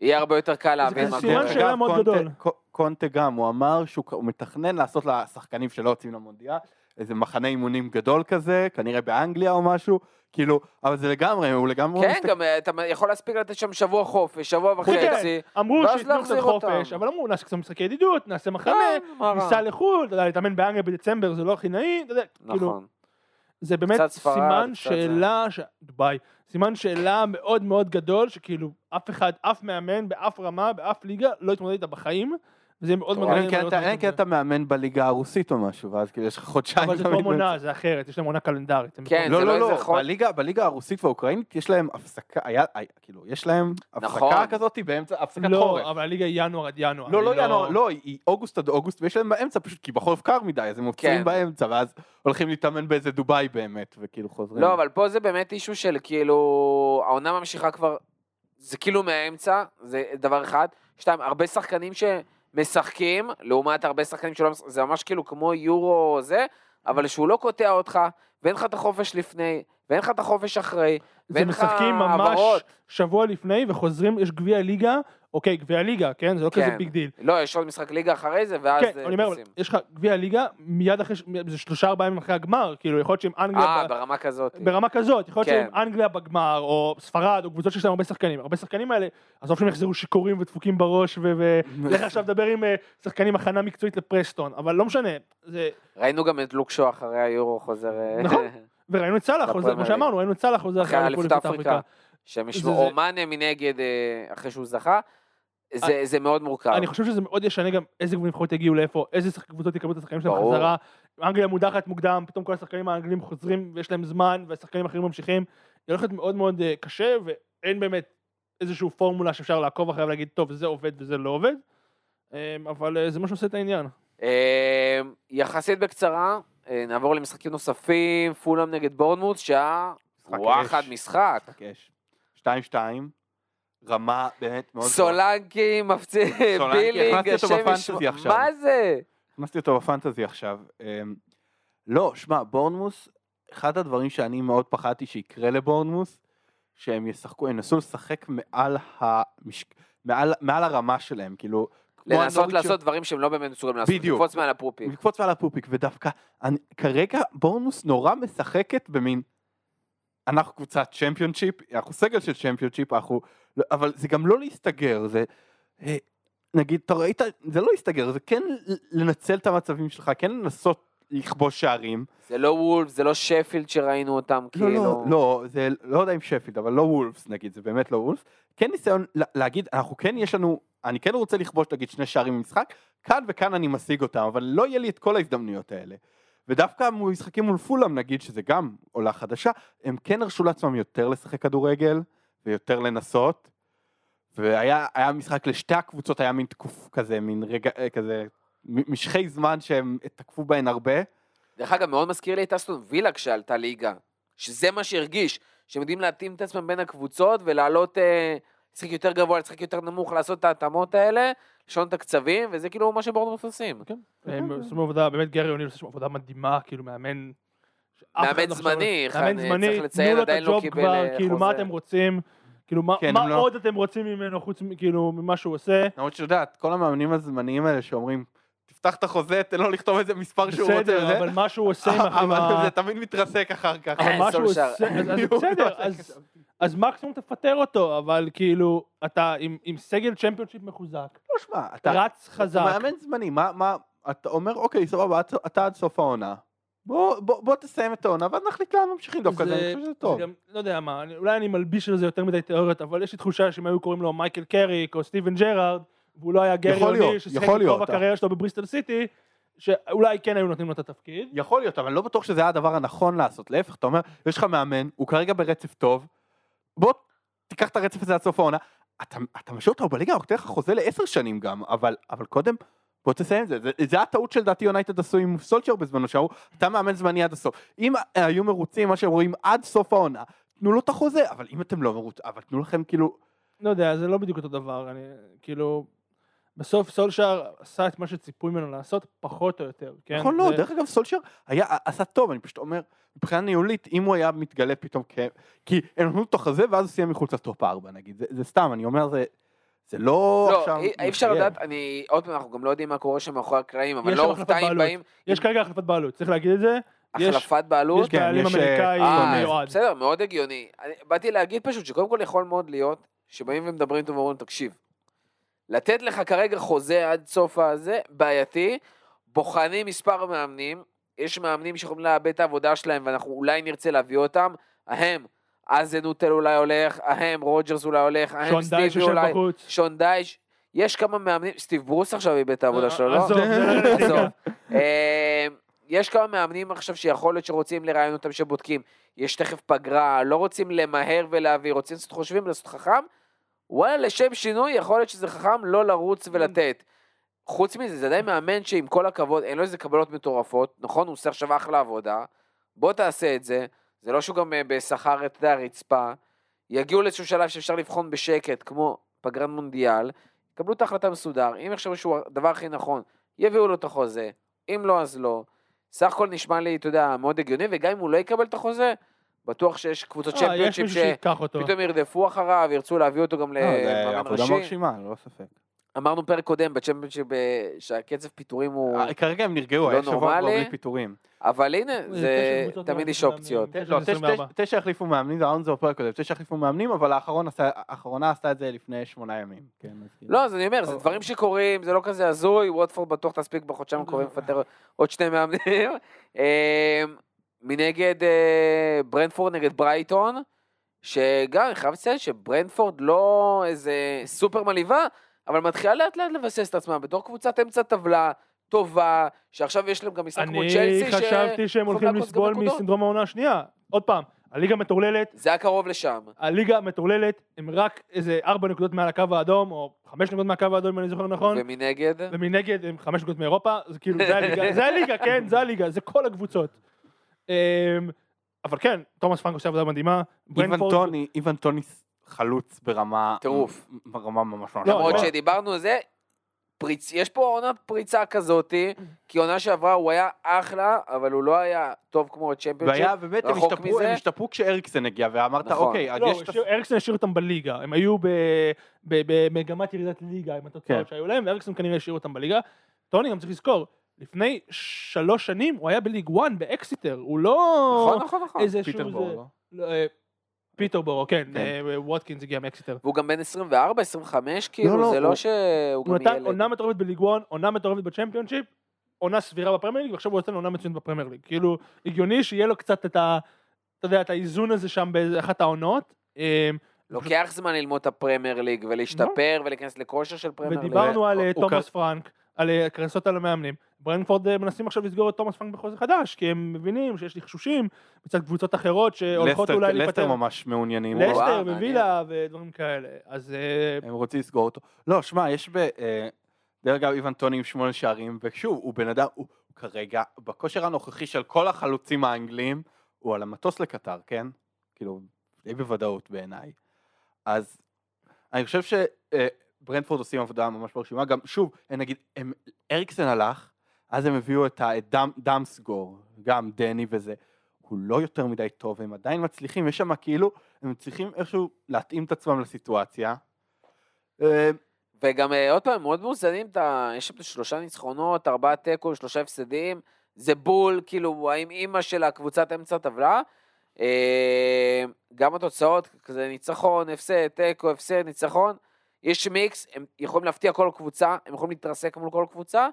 יהיה הרבה יותר קל להבין מה סימן קורה. שאלה אגב, מאוד קונטה- גדול. קו- קונטה גם, הוא אמר שהוא הוא מתכנן לעשות לשחקנים שלא יוצאים למונדיאל, איזה מחנה אימונים גדול כזה, כנראה באנגליה או משהו, כאילו, אבל זה לגמרי, הוא לגמרי... כן, מסתכל- גם אה, אתה יכול להספיק לתת שם שבוע חופש, שבוע כן, וחצי. אמרו ואז שייתנו קצת להחזיר חופש, אותם. אבל אמרו נעשה קצת משחקי ידידות, נעשה מחנה, כן? ניסע לחו"ל, אתה יודע, להתאמן באנגליה בדצמבר זה לא הכי נעים, אתה יודע, כאילו, נכון. זה באמת קצת ספרד, סימן קצת שאלה, ש- דובאי, סימן שאלה מאוד מאוד גדול, שכאילו אף אחד, אף מאמן, באף רמה, באף ליגה, לא יתמודד איתה בחיים, וזה יהיה מאוד אלא. אם כן לראות אתה- מאמן בליגה הרוסית או משהו, ואז כאילו יש לך חודשיים... אבל זה עונה, באמצע. זה אחרת, יש להם עונה קלנדרית. כן, זה לא, לא לא, איזה לא, חוד- בליגה, הרוסית והאוקראינית יש להם הפסקה, היה, כאילו, יש להם נכון. הפסקה כזאת באמצע, הפסקת לא, חורף. אבל הליגה היא ינואר עד ינואר. לא, לא ינואר, לא, היא אוגוסט עד אוגוסט, ויש להם באמצע פשוט, כי בחורף קר מדי, אז הם עוצרים כן. באמצע, ואז הולכים להתאמן באיזה דובאי באמת, וכאילו חוזרים. לא, אבל פה זה באמת אישו של כאילו, העונה ממשיכה כבר, זה כאילו מהאמצע, זה דבר אחד. שתיים, הרבה שחקנים שמשחקים, לעומת הרבה שחקנים שלא משחקים, זה ממש כאילו כמו יורו זה, אבל שהוא לא קוטע אותך, ואין לך את החופש לפני, ואין לך את החופש אחרי, זה ואין לך משחקים ממש העברות. שבוע לפני וחוזרים, יש גביע ליגה, אוקיי, גביע ליגה, כן? זה לא כזה כן. big deal. לא, יש עוד משחק ליגה אחרי זה, ואז כן, אה, אני אומר. יש לך גביע ליגה מיד אחרי, זה שלושה ארבעה ימים אחרי הגמר, כאילו יכול להיות שאם אנגליה, אה, ב- ברמה כזאת. ברמה כזאת, יכול להיות כן. שאם אנגליה בגמר, או ספרד, או קבוצות שיש להם הרבה שחקנים, הרבה שחקנים האלה, עזוב שהם יחזרו שיכורים ודפוקים בראש, ו- ולך עכשיו לדבר עם אה, שחקנים הכנה מקצועית לפרסטון, אבל לא משנה, זה, ראינו גם את לוק שואו אחרי היורו חוזר... אה, נכון. וראינו את סאלח, חוזר, כמו שאמרנו, ראינו את סאלח חוזר אחרי אליפות אפריקה. שהם זה- ישבו, זה- או מאנה מנגד אה, אחרי שהוא זכה. זה זה מאוד מורכב. אני חושב שזה מאוד ישנה גם איזה נבחרות יגיעו לאיפה, איזה שחק- קבוצות יקבלו את השחקנים שלהם ברור. בחזרה. אנגליה מודחת מוקדם, פתאום כל השחקנים האנגלים חוזרים ויש להם זמן, והשחקנים האחרים ממשיכים. זה הולך להיות מאוד מאוד אה, קשה, ואין באמת איזושהי פורמולה שאפשר לעקוב אחריה ולהגיד, טוב, זה עובד וזה לא עובד. אה, אבל אה, זה מה שעושה את העניין. אה, יחסית בקצרה, אה, נעבור למשחקים נוספים, פולאם נגד בורנמוט, שעה וואחד. משחק. משחק אש. שתיים שתיים, רמה באמת מאוד... סולנקי מפציע, בילינג, השם. עכשיו. מה זה? הכנסתי אותו בפנטזי עכשיו. אמ, לא, שמע, בורנמוס, אחד הדברים שאני מאוד פחדתי שיקרה לבורנמוס, שהם ישחקו, ינסו לשחק מעל, המש... מעל, מעל הרמה שלהם, כאילו... לנסות לעשות דברים שהם לא באמת מסוגלים לעשות. בדיוק. לקפוץ מעל הפופיק. לקפוץ מעל הפופיק, ודווקא, אני, כרגע בורנמוס נורא משחקת במין, אנחנו קבוצת צ'מפיונשיפ, אנחנו סגל של צ'מפיונשיפ, אנחנו, לא- אבל זה גם לא להסתגר, זה, אה, נגיד, אתה ראית, זה לא להסתגר, זה כן לנצל את המצבים שלך, כן לנסות לכבוש שערים. זה לא וולף, זה לא שפילד שראינו אותם, לא, כאילו. לא, לא, זה לא יודע אם שפילד, אבל לא וולפס נגיד, זה באמת לא וולפס. כן ניסיון לה- להגיד, אנחנו כן יש לנו, אני כן רוצה לכבוש נגיד שני שערים במשחק, כאן וכאן אני משיג אותם, אבל לא יהיה לי את כל ההזדמנויות האלה. ודווקא משחקים מול פולאם נגיד, שזה גם עולה חדשה, הם כן הרשו לעצמם יותר לשחק כדורגל, ויותר לנסות. והיה היה משחק לשתי הקבוצות, היה מין תקוף כזה, מין רגע, אה, כזה, משכי זמן שהם תקפו בהן הרבה. דרך אגב, מאוד מזכיר לי את אסטון וילה כשעלתה ליגה. שזה מה שהרגיש, שהם יודעים להתאים את עצמם בין הקבוצות ולעלות, אה, לשחק יותר גבוה, לשחק יותר נמוך, לעשות את ההתאמות האלה, לשנות את הקצבים, וזה כאילו מה שבורנמוט עושים. כן. הם עושים עבודה, באמת גרי אוניל עושה שם עבודה מדהימה, כאילו מאמן... מאמן לא חשב- זמני, מאמן צריך זמני, לציין, תנו לו את עדיין לא הג'וב קיבל, כבר, אה, כאילו מה. אתם רוצים, כאילו מה כן, מה הם לא- עוד אתם רוצים ממנו חוץ כאילו ממה שהוא עושה. למרות שאת יודעת, כל המאמנים הזמניים האלה שאומרים, תפתח את החוזה, תן לו לכתוב איזה מספר שהוא רוצה. בסדר, אבל מה שהוא עושה אבל. זה תמיד מתרסק אחר כך. אבל מה שהוא. עושה, אז- אז בסדר, אז- אז מקסימום תפטר אותו, אבל כאילו, אתה עם- עם סגל צ'מפיונשיפ מחוזק, לא, שמע, אתה רץ אתה חזק, מאמן זמני, מה, מה, אתה אומר, אוקיי, סבבה, אתה- אתה עד סוף העונה. בוא, בוא, בוא תסיים את העונה, ואז נחליט לאן ממשיכים דווקא, זה, אני חושב שזה טוב. גם, לא יודע מה, אני, אולי אני מלביש על זה יותר מדי תיאוריות, אבל יש לי תחושה שאם היו קוראים לו מייקל קריק או סטיבן ג'רארד, והוא לא היה גרי להיות, ששיחק את רוב. הקריירה שלו בבריסטל סיטי, שאולי כן היו נותנים לו את התפקיד. יכול להיות, אבל אני לא בטוח שזה היה הדבר הנכון לעשות. להפך, אתה אומר, יש לך מאמן, הוא כרגע ברצף טוב, בוא תיקח את הרצף הזה עד סוף העונה, אתה, אתה משאיר אותו בליגה, הוא נותן לך חוזה לעשר שנים גם, אבל, אבל קודם, בוא תסיים את זה. זה, זה הטעות שלדעתי יונייטד עשו עם סולצ'ר בזמנו, שההוא, אתה מאמן זמני עד הסוף. אם היו מרוצים, מה שהם רואים עד סוף העונה, תנו לו את החוזה, אבל אם אתם לא מרוצים, אבל תנו לכם כאילו, לא יודע, זה לא בדיוק אותו דבר, אני, כאילו, בסוף סולשאר עשה את מה שציפו ממנו לעשות, פחות או יותר, כן? נכון, לא, זה- דרך אגב סולשר היה, עשה טוב, אני פשוט אומר, מבחינה ניהולית, אם הוא היה מתגלה פתאום כ... כי הם נתנו אותו חזה ואז הוא סיים מחוץ לטופ 4 נגיד, זה, זה סתם, אני אומר, זה, זה לא לא, עכשיו... אי אי אפשר. לדעת, אני, עוד פעם, אנחנו גם לא יודעים מה קורה שם מאחורי הקלעים, אבל לא שם החלפת אופתע אם בעלות. באים, יש כרגע החלפת בעלות, צריך להגיד את זה, יש- החלפת בעלות. יש כן, בעלים יש, אמריקאי אה, מיועד. בסדר, מאוד הגיוני. אני באתי להגיד פשוט שקודם כל יכול מאוד להיות שבאים ומדברים איתו ואומרים, תקשיב, לתת לך כרגע חוזה עד סוף הזה, בעייתי, בוחנים מספר מאמנים, יש מאמנים שיכולים לאבד את העבודה שלהם ואנחנו אולי נרצה להביא אותם, ההם, אזנוטל אולי הולך, ההם, רוג'רס אולי הולך, ההם, סטיבי יושב אולי. שון דייש, יש כמה מאמנים, סטיב ברוס עכשיו איבד את העבודה שלו, לא? עזוב, לא עזוב. אה, יש כמה מאמנים עכשיו שיכול להיות שרוצים לראיין אותם שבודקים. יש תכף פגרה, לא רוצים למהר ולהביא, רוצים לעשות חושבים ולעשות חכם. וואלה, לשם שינוי, יכול להיות שזה חכם לא לרוץ ולתת. חוץ מזה, זה עדיין מאמן שעם כל הכבוד, אין לו איזה קבלות מטורפות, נכון? הוא עושה עכשיו אחלה עבודה. בוא תעשה את זה. זה לא שהוא גם אה, בשכר, אתה יודע, רצפה. יגיעו לאיזשהו שלב שאפשר לבחון בשקט, כמו פגרת מונדיאל. יקבלו את ההחלטה מסודר. אם יחשבו שהוא הדבר הכי נכון, יביאו לו את החוזה. אם לא, אז לא. סך הכל נשמע לי, אתה יודע, מאוד הגיוני, וגם אם הוא לא יקבל את החוזה, בטוח שיש קבוצות אה, אותו. שפתאום ירדפו אחריו, ירצו להביא אותו גם לא, זה למאמן עבודה ראשי. מרשימה, ללא ספק. אמרנו פרק קודם בצ'מפיונשיפ אה, שהקצב פיטורים הוא... אה, כרגע הם נרגעו, לא היה שבוע כבר. בלי פיטורים. אבל הנה, זה זה תמיד יש אופציות. תשע לא, זה תשע- 24. תשע- תשע החליפו מאמנים, זה אמרנו את זה בפרק הקודם, תשע החליפו מאמנים, אבל האחרונה עשתה את זה לפני שמונה ימים. כן, כאילו. לא, אז אני אומר, זה דברים שקורים, זה לא כזה הזוי, ווטפורד בטוח תספיק בחודשיים הקרובים לפטר עוד שני מאמנים. מנגד אה, ברנפורד נגד ברייטון, שגם, אני חייב לציין שברנפורד לא איזה סופר מלהיבה, אבל מתחילה לאט לאט לבסס את עצמה בתור קבוצת אמצע טבלה טובה, שעכשיו יש להם גם משחק כמו אני צ'לסי, חשבתי שהם הולכים לסבול. מסינדרום העונה השנייה. עוד פעם, הליגה מטורללת, זה היה קרוב לשם. הליגה מטורללת, הם רק איזה ארבע נקודות מעל הקו האדום, או חמש נקודות מהקו האדום אם אני זוכר נכון. ומנגד, ומנגד הם חמש נקודות מאירופה, זה כאילו, זה הליגה, זה הליגה, כן, זה הליגה, זה כל הקבוצות. אמ, אבל כן, תומאס פרנק עושה עבודה מדהימה. איוון טוני, איוון טוני חלוץ ברמה... טירוף. ברמה ממש ממש. לא, למרות לא. שדיברנו על זה, פריצ... יש פה עונת פריצה כזאתי, כי עונה שעברה הוא היה אחלה, אבל הוא לא היה טוב כמו הצ'מפיונשיפ. והיה, באמת, הם השתפרו. הם השתפרו כשאריקסן הגיע, ואמרת, נכון. אוקיי, אז לא, יש. השאיר- אריקסן השאיר אותם בליגה, הם היו במגמת ירידת ליגה עם התוצאות כן. שהיו להם, ואריקסן כנראה השאיר אותם בליגה. טוני גם צריך לזכור, לפני שלוש שנים הוא היה בליג 1 באקסיטר, הוא לא נכון, נכון, נכון. איזה פיטרבורו, זה- לא? לא, אה, פיטרבורו, כן, כן. אה, ווטקינס הגיע מאקסיטר. והוא גם בן 24, 25, כאילו, לא, זה לא הוא- שהוא הוא גם נתן ילד. עונה מטורפת בליג 1, עונה מטורפת בצ'מפיונשיפ, עונה סבירה בפרמייר ליג, ועכשיו הוא נותן עונה מצוינת בפרמייר ליג. כאילו, הגיוני שיהיה לו קצת את ה... אתה יודע, את האיזון הזה שם באחת העונות. אה, לוקח זמן ללמוד את הפרמייר ליג ולהשתפר ולהיכנס לכושר של פרמייר ליג. ודיברנו על הוא- תומאס פרנק, על אה, קרסות על המאמנים. ברנטפורד אה, מנסים עכשיו לסגור את תומאס פרנק בחוזה חדש, כי הם מבינים שיש לחשושים מצד קבוצות אחרות שהולכות לסטר- אולי לסטר להיפטר. ממש מעוניינים. לסטר. ווילה ודברים כאלה. אז אה, הם רוצים לסגור אותו. לא, שמע, יש ב... אה, דרך אגב, איוון טוני עם שמונה שערים, ושוב, הוא בן אדם, הוא כרגע, בכושר הנוכחי של כל החלוצים האנגלים, הוא על המטוס לקטר, כן? כאילו, די בוודאות בעיניי. אז אני חושב שברנדפורד עושים עבודה ממש ברשימה, גם שוב, נגיד, הם, אריקסן הלך, אז הם הביאו את ה- את דם, דמסגור, גם דני וזה, הוא לא יותר מדי טוב, הם עדיין מצליחים, יש שם כאילו, הם צריכים איכשהו להתאים את עצמם לסיטואציה. אה, וגם אה, עוד פעם, מאוד מאוזנים, יש שם שלושה ניצחונות, ארבעה תיקו, שלושה הפסדים, זה בול, כאילו, האם אימא של הקבוצת אמצע טבלה. אה, גם התוצאות, כזה ניצחון, הפסד, תיקו, הפסד, ניצחון. יש מיקס, הם יכולים להפתיע כל קבוצה, הם יכולים להתרסק מול כל קבוצה.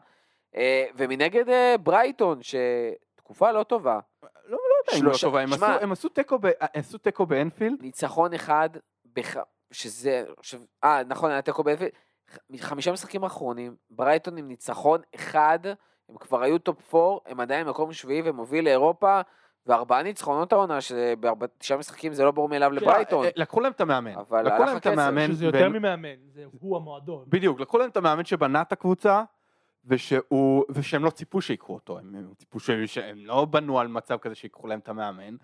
אה, ומנגד אה, ברייטון, שתקופה לא טובה. לא יודע אם לא טובה, הם שמע- עשו- הם עשו תיקו ב- הם עשו תיקו באנפילד, ניצחון אחד, בח... שזה, אה, נכון, היה תיקו באנפילד, חמישה משחקים האחרונים, ברייטון עם ניצחון אחד, הם כבר היו טופ 4, הם עדיין מקום שביעי ומוביל לאירופה, וארבעה ניצחונות העונה, שבתשעה משחקים זה לא ברור מאליו לברייטון. אה, לקחו להם את המאמן. אבל לקחו הלך להם את הכסף, המאמן. שזה יותר ממאמן, זה הוא המועדון. בדיוק, לקחו להם את המאמן שבנה את הקבוצה, ושהוא, ושהם לא ציפו שיקחו אותו, הם, הם ציפו שהם, שהם לא בנו על מצב כזה שיקחו להם את המאמן.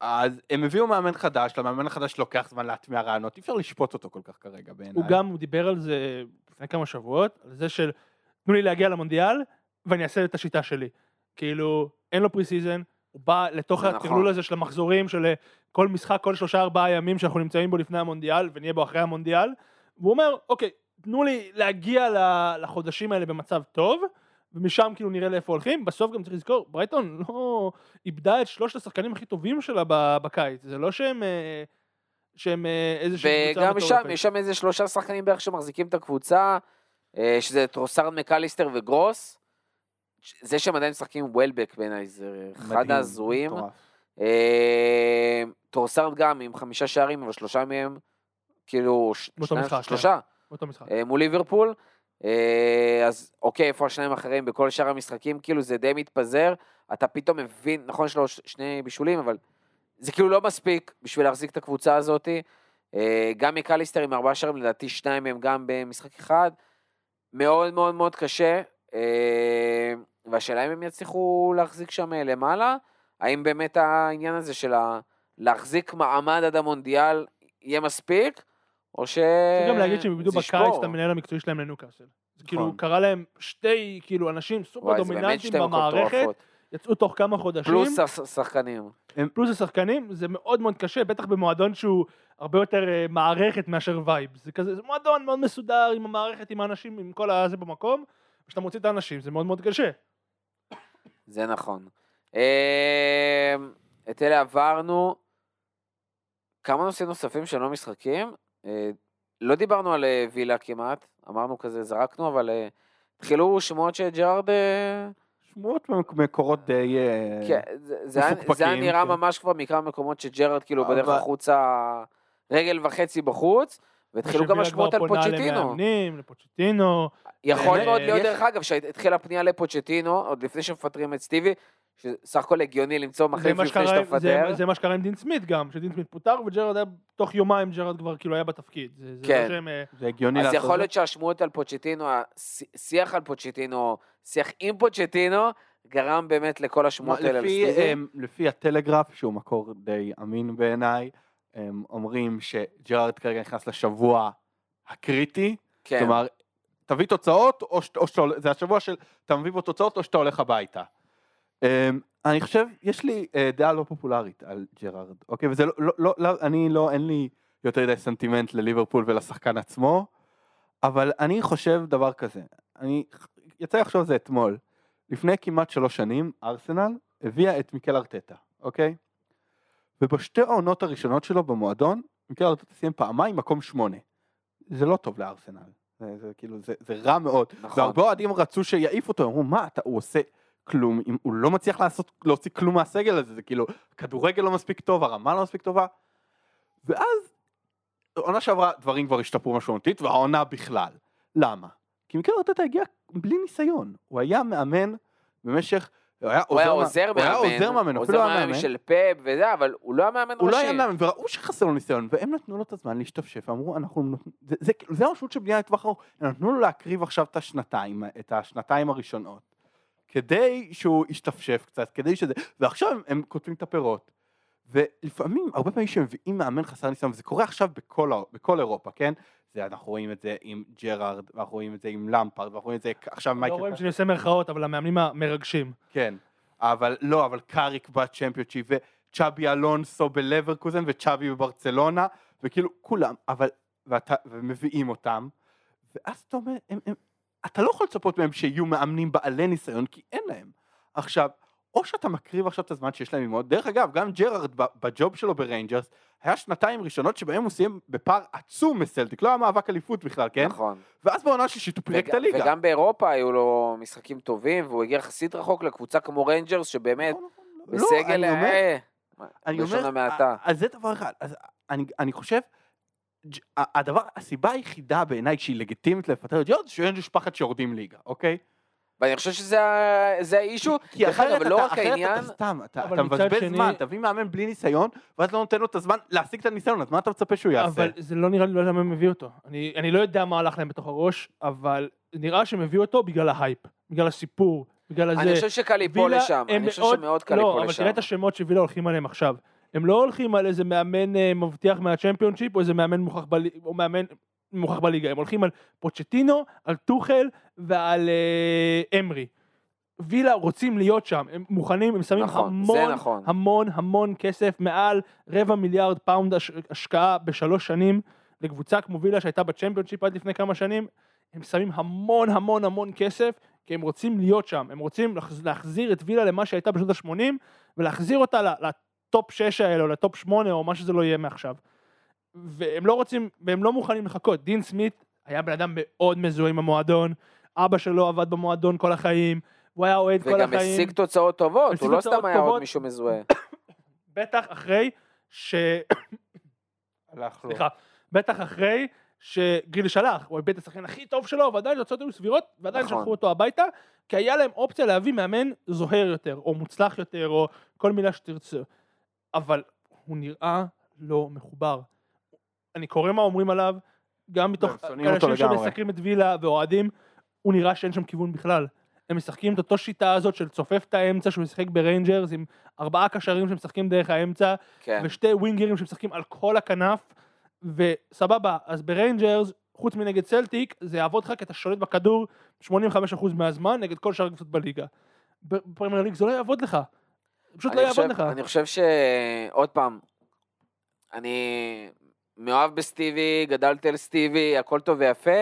אז הם הביאו מאמן חדש, למאמן החדש לוקח זמן להטמיע רעיונות, אי אפשר לשפוט אותו כל כך כרגע בעיניי. הוא גם, הוא דיבר על זה לפני כמה שבועות, על זה של תנו לי להגיע למונדיאל ואני אעשה את השיטה שלי. כאילו, אין לו pre-season, הוא בא לתוך זה הטרלול נכון. הזה של המחזורים של אה, כל משחק, כל שלושה ארבעה ימים שאנחנו נמצאים בו לפני המונדיאל ונהיה בו אחרי המונדיאל, והוא אומר, אוקיי, תנו לי להגיע לחודשים האלה במצב טוב, ומשם כאילו נראה לאיפה הולכים, בסוף גם צריך לזכור, ברייטון לא איבדה את שלושת השחקנים הכי טובים שלה בקיץ, זה לא שהם... אה, שהם אה, איזושהי קבוצה וגם שם. יש שם איזה שלושה שחקנים בערך שמחזיקים את הקבוצה, שזה טרוסארד, מקאליסטר וגרוס. זה שהם עדיין משחקים עם וולבק בעיניי, זה אחד ההזויים. אה, טרוסארד גם עם חמישה שערים, אבל שלושה מהם, כאילו, כן. שלושה. אה, מול ליברפול. אה, אז אוקיי, איפה השניים האחרים בכל שאר המשחקים? כאילו זה די מתפזר, אתה פתאום מבין, נכון יש לו שני בישולים, אבל זה כאילו לא מספיק בשביל להחזיק את הקבוצה הזאת. גם מקליסטר עם ארבעה שערים, לדעתי שניים מהם גם במשחק אחד. מאוד מאוד מאוד קשה, והשאלה אם הם יצליחו להחזיק שם אה, למעלה, האם באמת העניין הזה של ה- להחזיק מעמד עד המונדיאל יהיה מספיק, או ש... צריך גם להגיד שהם איבדו בקיץ. את המנהל המקצועי שלהם לנוקאסל. זה כאילו נכון. קרה להם שתי כאילו אנשים סופר דומיננטיים במערכת. יצאו תוך כמה חודשים, פלוס הש- שחקנים. פלוס השחקנים, זה מאוד מאוד קשה, בטח במועדון שהוא הרבה יותר אה, מערכת מאשר וייב. זה כזה, זה מועדון מאוד מסודר עם המערכת, עם האנשים, עם כל הזה במקום, כשאתה מוציא את האנשים זה מאוד מאוד קשה. זה נכון. אה, את אלה עברנו. כמה נושאים נוספים שהם לא משחקים. אה, לא דיברנו על אה, וילה כמעט, אמרנו כזה, זרקנו, אבל אה, התחילו שמועות שג'רארד... אה, שמועות ממקורות די... אה, כן, זה- זה היה- נראה כן. ממש כבר מכמה מקומות שג'רארד כאילו בדרך החוצה רגל וחצי בחוץ, והתחילו גם ושווילה השמועות כבר על פונה פוצ'טינו. למאמנים, לפוצ'טינו, יכול אה, מאוד להיות, דרך אגב, שהתחילה הפנייה לפוצ'טינו, עוד לפני שמפטרים את סטיבי, שסך הכל הגיוני למצוא מחליף לפני שאתה זה- מפטר. זה מה שקרה עם דין סמית גם, שדין סמית פוטר וג'רד היה, תוך יומיים ג'רד כבר כאילו היה בתפקיד. כן. לא שהם... אה, זה הגיוני אז לעשות יכול את להיות שהשמועות על פוצ'טינו, השיח על פוצ'טינו, שיח עם פוצ'טינו, גרם באמת לכל השמועות האלה. אמ, לפי הטלגרף, שהוא מקור די אמין בעיניי, הם אומרים שג'רארד כרגע נכנס לשבוע הקריטי, כן, כלומר, תביא תוצאות, או שאתה, או שאתה, זה השבוע של אתה מביא בו תוצאות או שאתה הולך הביתה. אמ, אני חושב, יש לי אה, דעה לא פופולרית על ג'רארד, אוקיי? וזה לא, לא, לא, לא, אני לא, אין לי יותר מדי סנטימנט לליברפול ולשחקן עצמו, אבל אני חושב דבר כזה, אני, יצא לחשוב על זה אתמול, לפני כמעט שלוש שנים, ארסנל הביאה את מיקל ארטטה, אוקיי? ובשתי העונות הראשונות שלו במועדון, מיקל ארטטה סיים פעמיים מקום שמונה. זה לא טוב לארסנל. זה, זה כאילו, זה, זה רע מאוד. נכון. והרבה אוהדים רצו שיעיף אותו, אמרו, מה, אתה, הוא עושה כלום, אם הוא לא מצליח לעשות, להוציא כלום מהסגל הזה, זה כאילו, כדורגל לא מספיק טוב, הרמה לא מספיק טובה. ואז, עונה שעברה דברים כבר השתפרו משמעותית, והעונה בכלל. למה? כי מיקל ארטטה הגיע בלי ניסיון. הוא היה מאמן במשך, הוא היה עוזר עוזר הוא היה מאמן, עוזר מאמן, אפילו היה מאמן מאמן. של פאפ וזה, אבל הוא לא היה מאמן ראשי. הוא לא היה מאמן, וראו שחסר לו ניסיון, והם נתנו לו את הזמן להשתפשף, ואמרו, אנחנו נותנים, זה, זה, כאילו, המשמעות של בנייה לטווח ארוך, נתנו לו להקריב עכשיו את השנתיים, את השנתיים הראשונות, כדי שהוא ישתפשף קצת, כדי שזה, ועכשיו הם, הם כותבים את הפירות. ולפעמים, הרבה פעמים שמביאים מאמן חסר ניסיון, וזה קורה עכשיו בכל, בכל אירופה, כן? זה, אנחנו רואים את זה עם ג'רארד, ואנחנו רואים את זה עם למפרד, ואנחנו רואים את זה עכשיו לא מייקל רואים שאני עושה מירכאות, אבל המאמנים המרגשים. כן, אבל לא, אבל קאריק בצ'מפיונשיפ, וצ'אבי אלונסו בלברקוזן, וצ'אבי בברצלונה, וכאילו כולם, אבל, ואתה, ומביאים אותם, ואז אתה אומר, הם, הם, אתה לא יכול לצפות מהם שיהיו מאמנים בעלי ניסיון, כי אין להם. עכשיו, או שאתה מקריב עכשיו את הזמן שיש להם ללמוד, דרך אגב, גם ג'רארד ב ג'וב שלו בריינג'רס, היה שנתיים ראשונות שבהם הוא סיים בפער עצום מסלטיק, לא היה מאבק אליפות בכלל, כן? נכון. ואז בעונה שלישית הוא פירק את הליגה. וגם באירופה היו לו משחקים טובים, והוא הגיע יחסית רחוק לקבוצה כמו ריינג'רס, שבאמת, נכון, נכון, לא, בסגל, אני אומר- אה, אני בלשון אומר, המעטה. אז זה דבר אחד, אני, אני חושב, הדבר, הסיבה היחידה בעיניי שהיא לגיטימית לפטר את ג'ורג' שאין משפחת שיורדים ליגה, אוקיי? ואני חושב שזה ה issue. כי דרך אחרת אגב, לא אתה, רק אחרת העניין, אתה סתם, אתה, אבל אתה מבזבז שני- זמן, תביא מאמן בלי ניסיון, ואז לא נותן לו את הזמן להשיג את הניסיון, אז מה אתה מצפה שהוא יעשה? אבל זה לא נראה לי, לא יודע למה הם הביאו אותו. אני, אני לא יודע מה הלך להם בתוך הראש, אבל נראה שהם הביאו אותו בגלל ההייפ, בגלל הסיפור, בגלל הזה. אני חושב שקל ליפול וילה לשם, הם אני חושב מאוד- שמאוד קל לא, ליפול אבל לשם. תראה את השמות שווילה הולכים עליהם עכשיו. הם לא הולכים על איזה מאמן אה, מבטיח מהצ'מפיונשיפ, או איזה מאמן מוכח, בלי, או מאמן מוכח בליגה. הם הולכים על פוצ'טינו, על טוחל ועל אה, אמרי. וילה רוצים להיות שם, הם מוכנים, הם שמים נכון, המון, נכון. המון המון כסף, מעל רבע מיליארד פאונד הש- השקעה בשלוש שנים לקבוצה כמו וילה שהייתה בצ'מפיונשיפ עד לפני כמה שנים, הם שמים המון המון המון כסף, כי הם רוצים להיות שם, הם רוצים להחז- להחזיר את וילה למה שהייתה בשנות ה-80, ולהחזיר אותה לטופ 6 האלה, או לטופ 8, או מה שזה לא יהיה מעכשיו. והם לא רוצים, והם לא מוכנים לחכות. דין סמית היה בן אדם מאוד מזוהה עם המועדון, אבא שלו עבד במועדון כל החיים, הוא היה אוהד כל וגם החיים. השיג תוצאות טובות, הוא לא סתם היה עוד. מישהו מזוהה. בטח אחרי ש... הלך לו. סליחה, בטח אחרי שגיל שלח, הוא איבד את השחקן הכי טוב שלו, ועדיין התוצאות היו סבירות, ועדיין נכון. שלחו אותו הביתה, כי היה להם אופציה להביא מאמן זוהר יותר, או מוצלח יותר, או כל מילה שתרצה. אבל הוא נראה לא מחובר. אני קורא מה אומרים עליו, גם מתוך אותו אנשים. שמסקרים את וילה ואוהדים, הוא נראה שאין שם כיוון בכלל. הם משחקים את אותו שיטה הזאת של צופף את האמצע שהוא משחק בריינג'רס עם ארבעה קשרים שמשחקים דרך האמצע כן. ושתי wingers שמשחקים על כל הכנף וסבבה אז בריינג'רס חוץ מנגד צלטיק זה יעבוד לך כי אתה שולט בכדור 85% מהזמן נגד כל שאר הקבוצות בליגה. בפרמייר ליג זה לא יעבוד לך. פשוט לא אני יעבוד חושב- לך. אני חושב ש... עוד פעם, אני מאוהב בסטיבי, גדלתי על סטיבי, הכל טוב ויפה.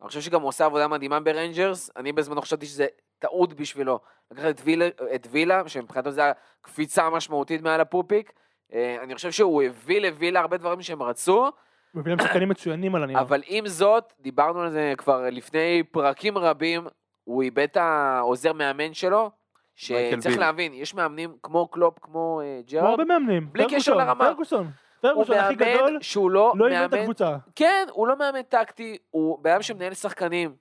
אני חושב שגם הוא עושה עבודה מדהימה בריינג'רס. אני בזמנו חשבתי שזה טעות בשבילו. לקחת את וילה, את וילה שמבחינתו זה הקפיצה המשמעותית מעל הפופיק. אה, אני חושב שהוא הביא לווילה הרבה דברים שהם רצו, מביא להם שחקנים מצוינים על הנייר. אבל עם זאת, דיברנו על זה כבר לפני פרקים רבים, הוא איבד את העוזר מאמן שלו, שצריך. להבין, יש מאמנים כמו קלופ, כמו אה, כמו ג'רארד, הרבה מאמנים. בלי קשר פרגוסון, לרמה. פרגוסון. הוא פרגוסון הכי גדול מאמן שהוא לא לא איבד את מאמן, הקבוצה. כן, הוא לא מאמן טקטי, הוא אדם שמנהל שחקנים.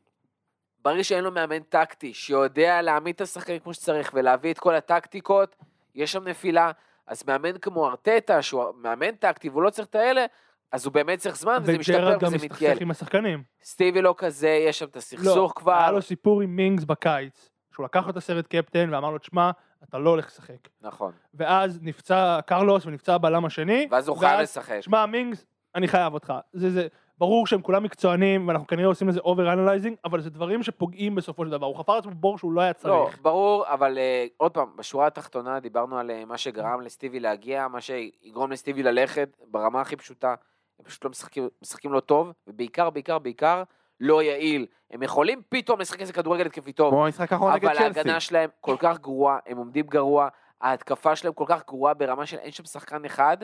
ברגע שאין לו מאמן טקטי, שיודע להעמיד את השחקנים כמו שצריך ולהביא את כל הטקטיקות, יש שם נפילה. אז מאמן כמו ארטטה, שהוא מאמן טקטי והוא לא צריך את האלה, אז הוא באמת צריך זמן וזה משתפר וג'רארד גם וזה מסתכסך מתייעל. עם השחקנים. סטיבי לא כזה, יש שם את לא, הסכסוך כבר. היה לו סיפור עם מינגס בקיץ, שהוא לקח לו את הסרט קפטן ואמר לו, תשמע, אתה לא הולך לשחק. נכון. ואז נפצע קרלוס ונפצע הבלם השני. ואז הוא חייב לשחק. שמע, מינגס, אני חייב אותך. זה, זה, ברור שהם כולם מקצוענים, ואנחנו כנראה עושים לזה over analyzing, אבל זה דברים שפוגעים בסופו של דבר. הוא חפר לעצמו בור שהוא לא היה לא, צריך. ברור, אבל uh, עוד פעם, בשורה התחתונה דיברנו על uh, מה שגרם לסטיבי להגיע, מה שיגרום לסטיבי ללכת, ברמה הכי פשוטה, הם פשוט לא משחקים, משחקים לא טוב, ובעיקר, בעיקר, בעיקר, לא יעיל. הם יכולים פתאום לשחק איזה כדורגל התקפי טוב, כמו המשחק האחרון נגד אבל צ'לסי. ההגנה שלהם כל כך גרועה, הם עומדים גרוע, ההתקפה שלהם כל כך גרועה ברמה של אין שם שחקן אחד,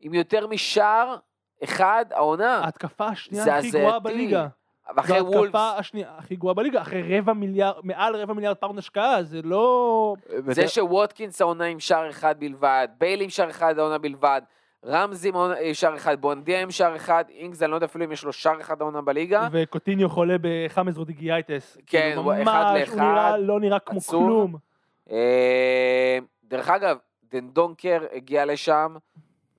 עם יותר משער אחד העונה, ההתקפה השנייה הכי גרועה. בליגה. ואחרי זו ההתקפה השנייה הכי גרועה בליגה, אחרי רבע מיליארד, מעל רבע מיליארד פאונד השקעה, זה לא... זה שווטקינס העונה עם שער אחד בלבד, ביילי עם שער אחד העונה בלבד, רמזי עם עם שער אחד, בונדיה עם שער אחד, אינגס, אני לא יודע אפילו אם יש לו שער אחד העונה בליגה. וקוטיניו חולה בחמאס רודיגיאייטס. כן, כאילו, הוא אחד ממש, לאחד, הוא נראה, לא נראה כמו עצוב. כלום. אה, דרך אגב, דנדונקר הגיע לשם,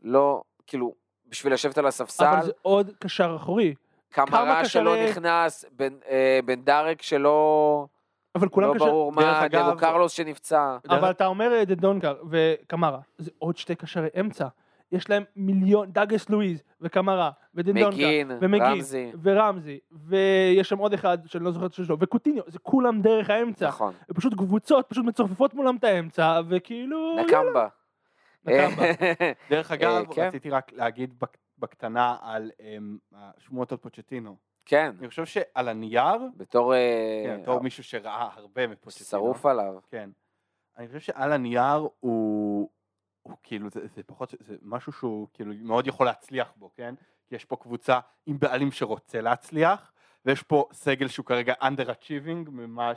לא, כאילו, בשביל לשבת על הספסל, אבל זה עוד קשר אחורי. קמרה שלא קשרי- נכנס, בן- אה, בן דרק שלא אבל כולם לא קשר... ברור דרך מה, דגו קרלוס שנפצע. אבל אתה אומר את דונקר וקמרה, זה עוד שתי קשרי אמצע. יש להם מיליון, דאגס לואיז וקמרה ודנדונקה מגין, ומגין רמזי, ורמזי ויש שם עוד אחד שאני לא זוכר את שלו וקוטיניו זה כולם דרך האמצע. נכון, ופשוט קבוצות פשוט מצופפות מולם את האמצע וכאילו... נקמבה. נקמבה. דרך אגב, כן. רציתי רק להגיד בק- בקטנה על אמ, השמועות על פוצ'טינו. כן, אני חושב שעל הנייר, בתור אה, כן, בתור מישהו שראה הרבה מפוצ'טינו, שרוף עליו. כן. אני חושב שעל הנייר הוא, הוא כאילו, זה, זה פחות, זה משהו שהוא כאילו מאוד יכול להצליח בו, כן? כי יש פה קבוצה עם בעלים שרוצה להצליח, ויש פה סגל שהוא כרגע under-achieving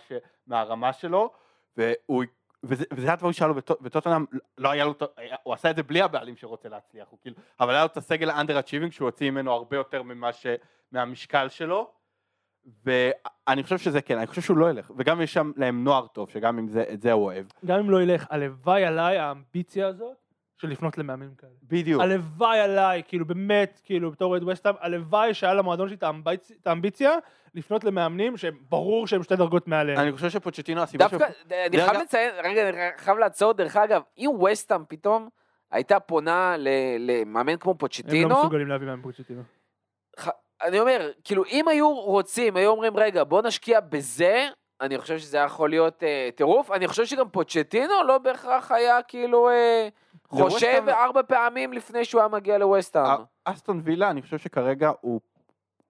ש, מהרמה שלו, והוא, וזה, וזה הדברים שהיה לו בטוט- בטוטנאם, לא היה לו, הוא עשה את זה בלי הבעלים שרוצה להצליח, הוא כאילו, אבל היה לו את הסגל ה-under-achieving שהוא הוציא ממנו הרבה יותר ממה ש, מהמשקל שלו, ואני חושב שזה כן, אני חושב שהוא לא ילך, וגם יש שם להם נוער טוב, שגם אם זה, את זה הוא אוהב. גם אם לא ילך, הלוואי עליי האמביציה הזאת של לפנות למאמנים כאלה. בדיוק. הלוואי עליי, כאילו באמת, כאילו בתור אוהד וסטאם, הלוואי שהיה למועדון שלי את האמביצ- את האמביציה לפנות למאמנים שברור שהם שתי דרגות מעליהם. אני חושב שפוצ'טינו, הסיבה דווקא, אני דרך חייב אגב- לציין, רגע, אני חייב לעצור, דרך אגב, אם וסטאם פתאום הייתה פונה למאמן כמו הם פוצ'טינו, לא מסוגלים להביא מאמן פוצ'טינו. אני אומר, כאילו, אם היו רוצים, היו אומרים, רגע, בוא נשקיע בזה, אני חושב שזה יכול להיות אה, טירוף. אני חושב שגם פוצ'טינו לא בהכרח היה כאילו אה, חושב ארבע פעמים לפני שהוא היה מגיע לווסטהאם. אסטון וילה, אני חושב שכרגע הוא...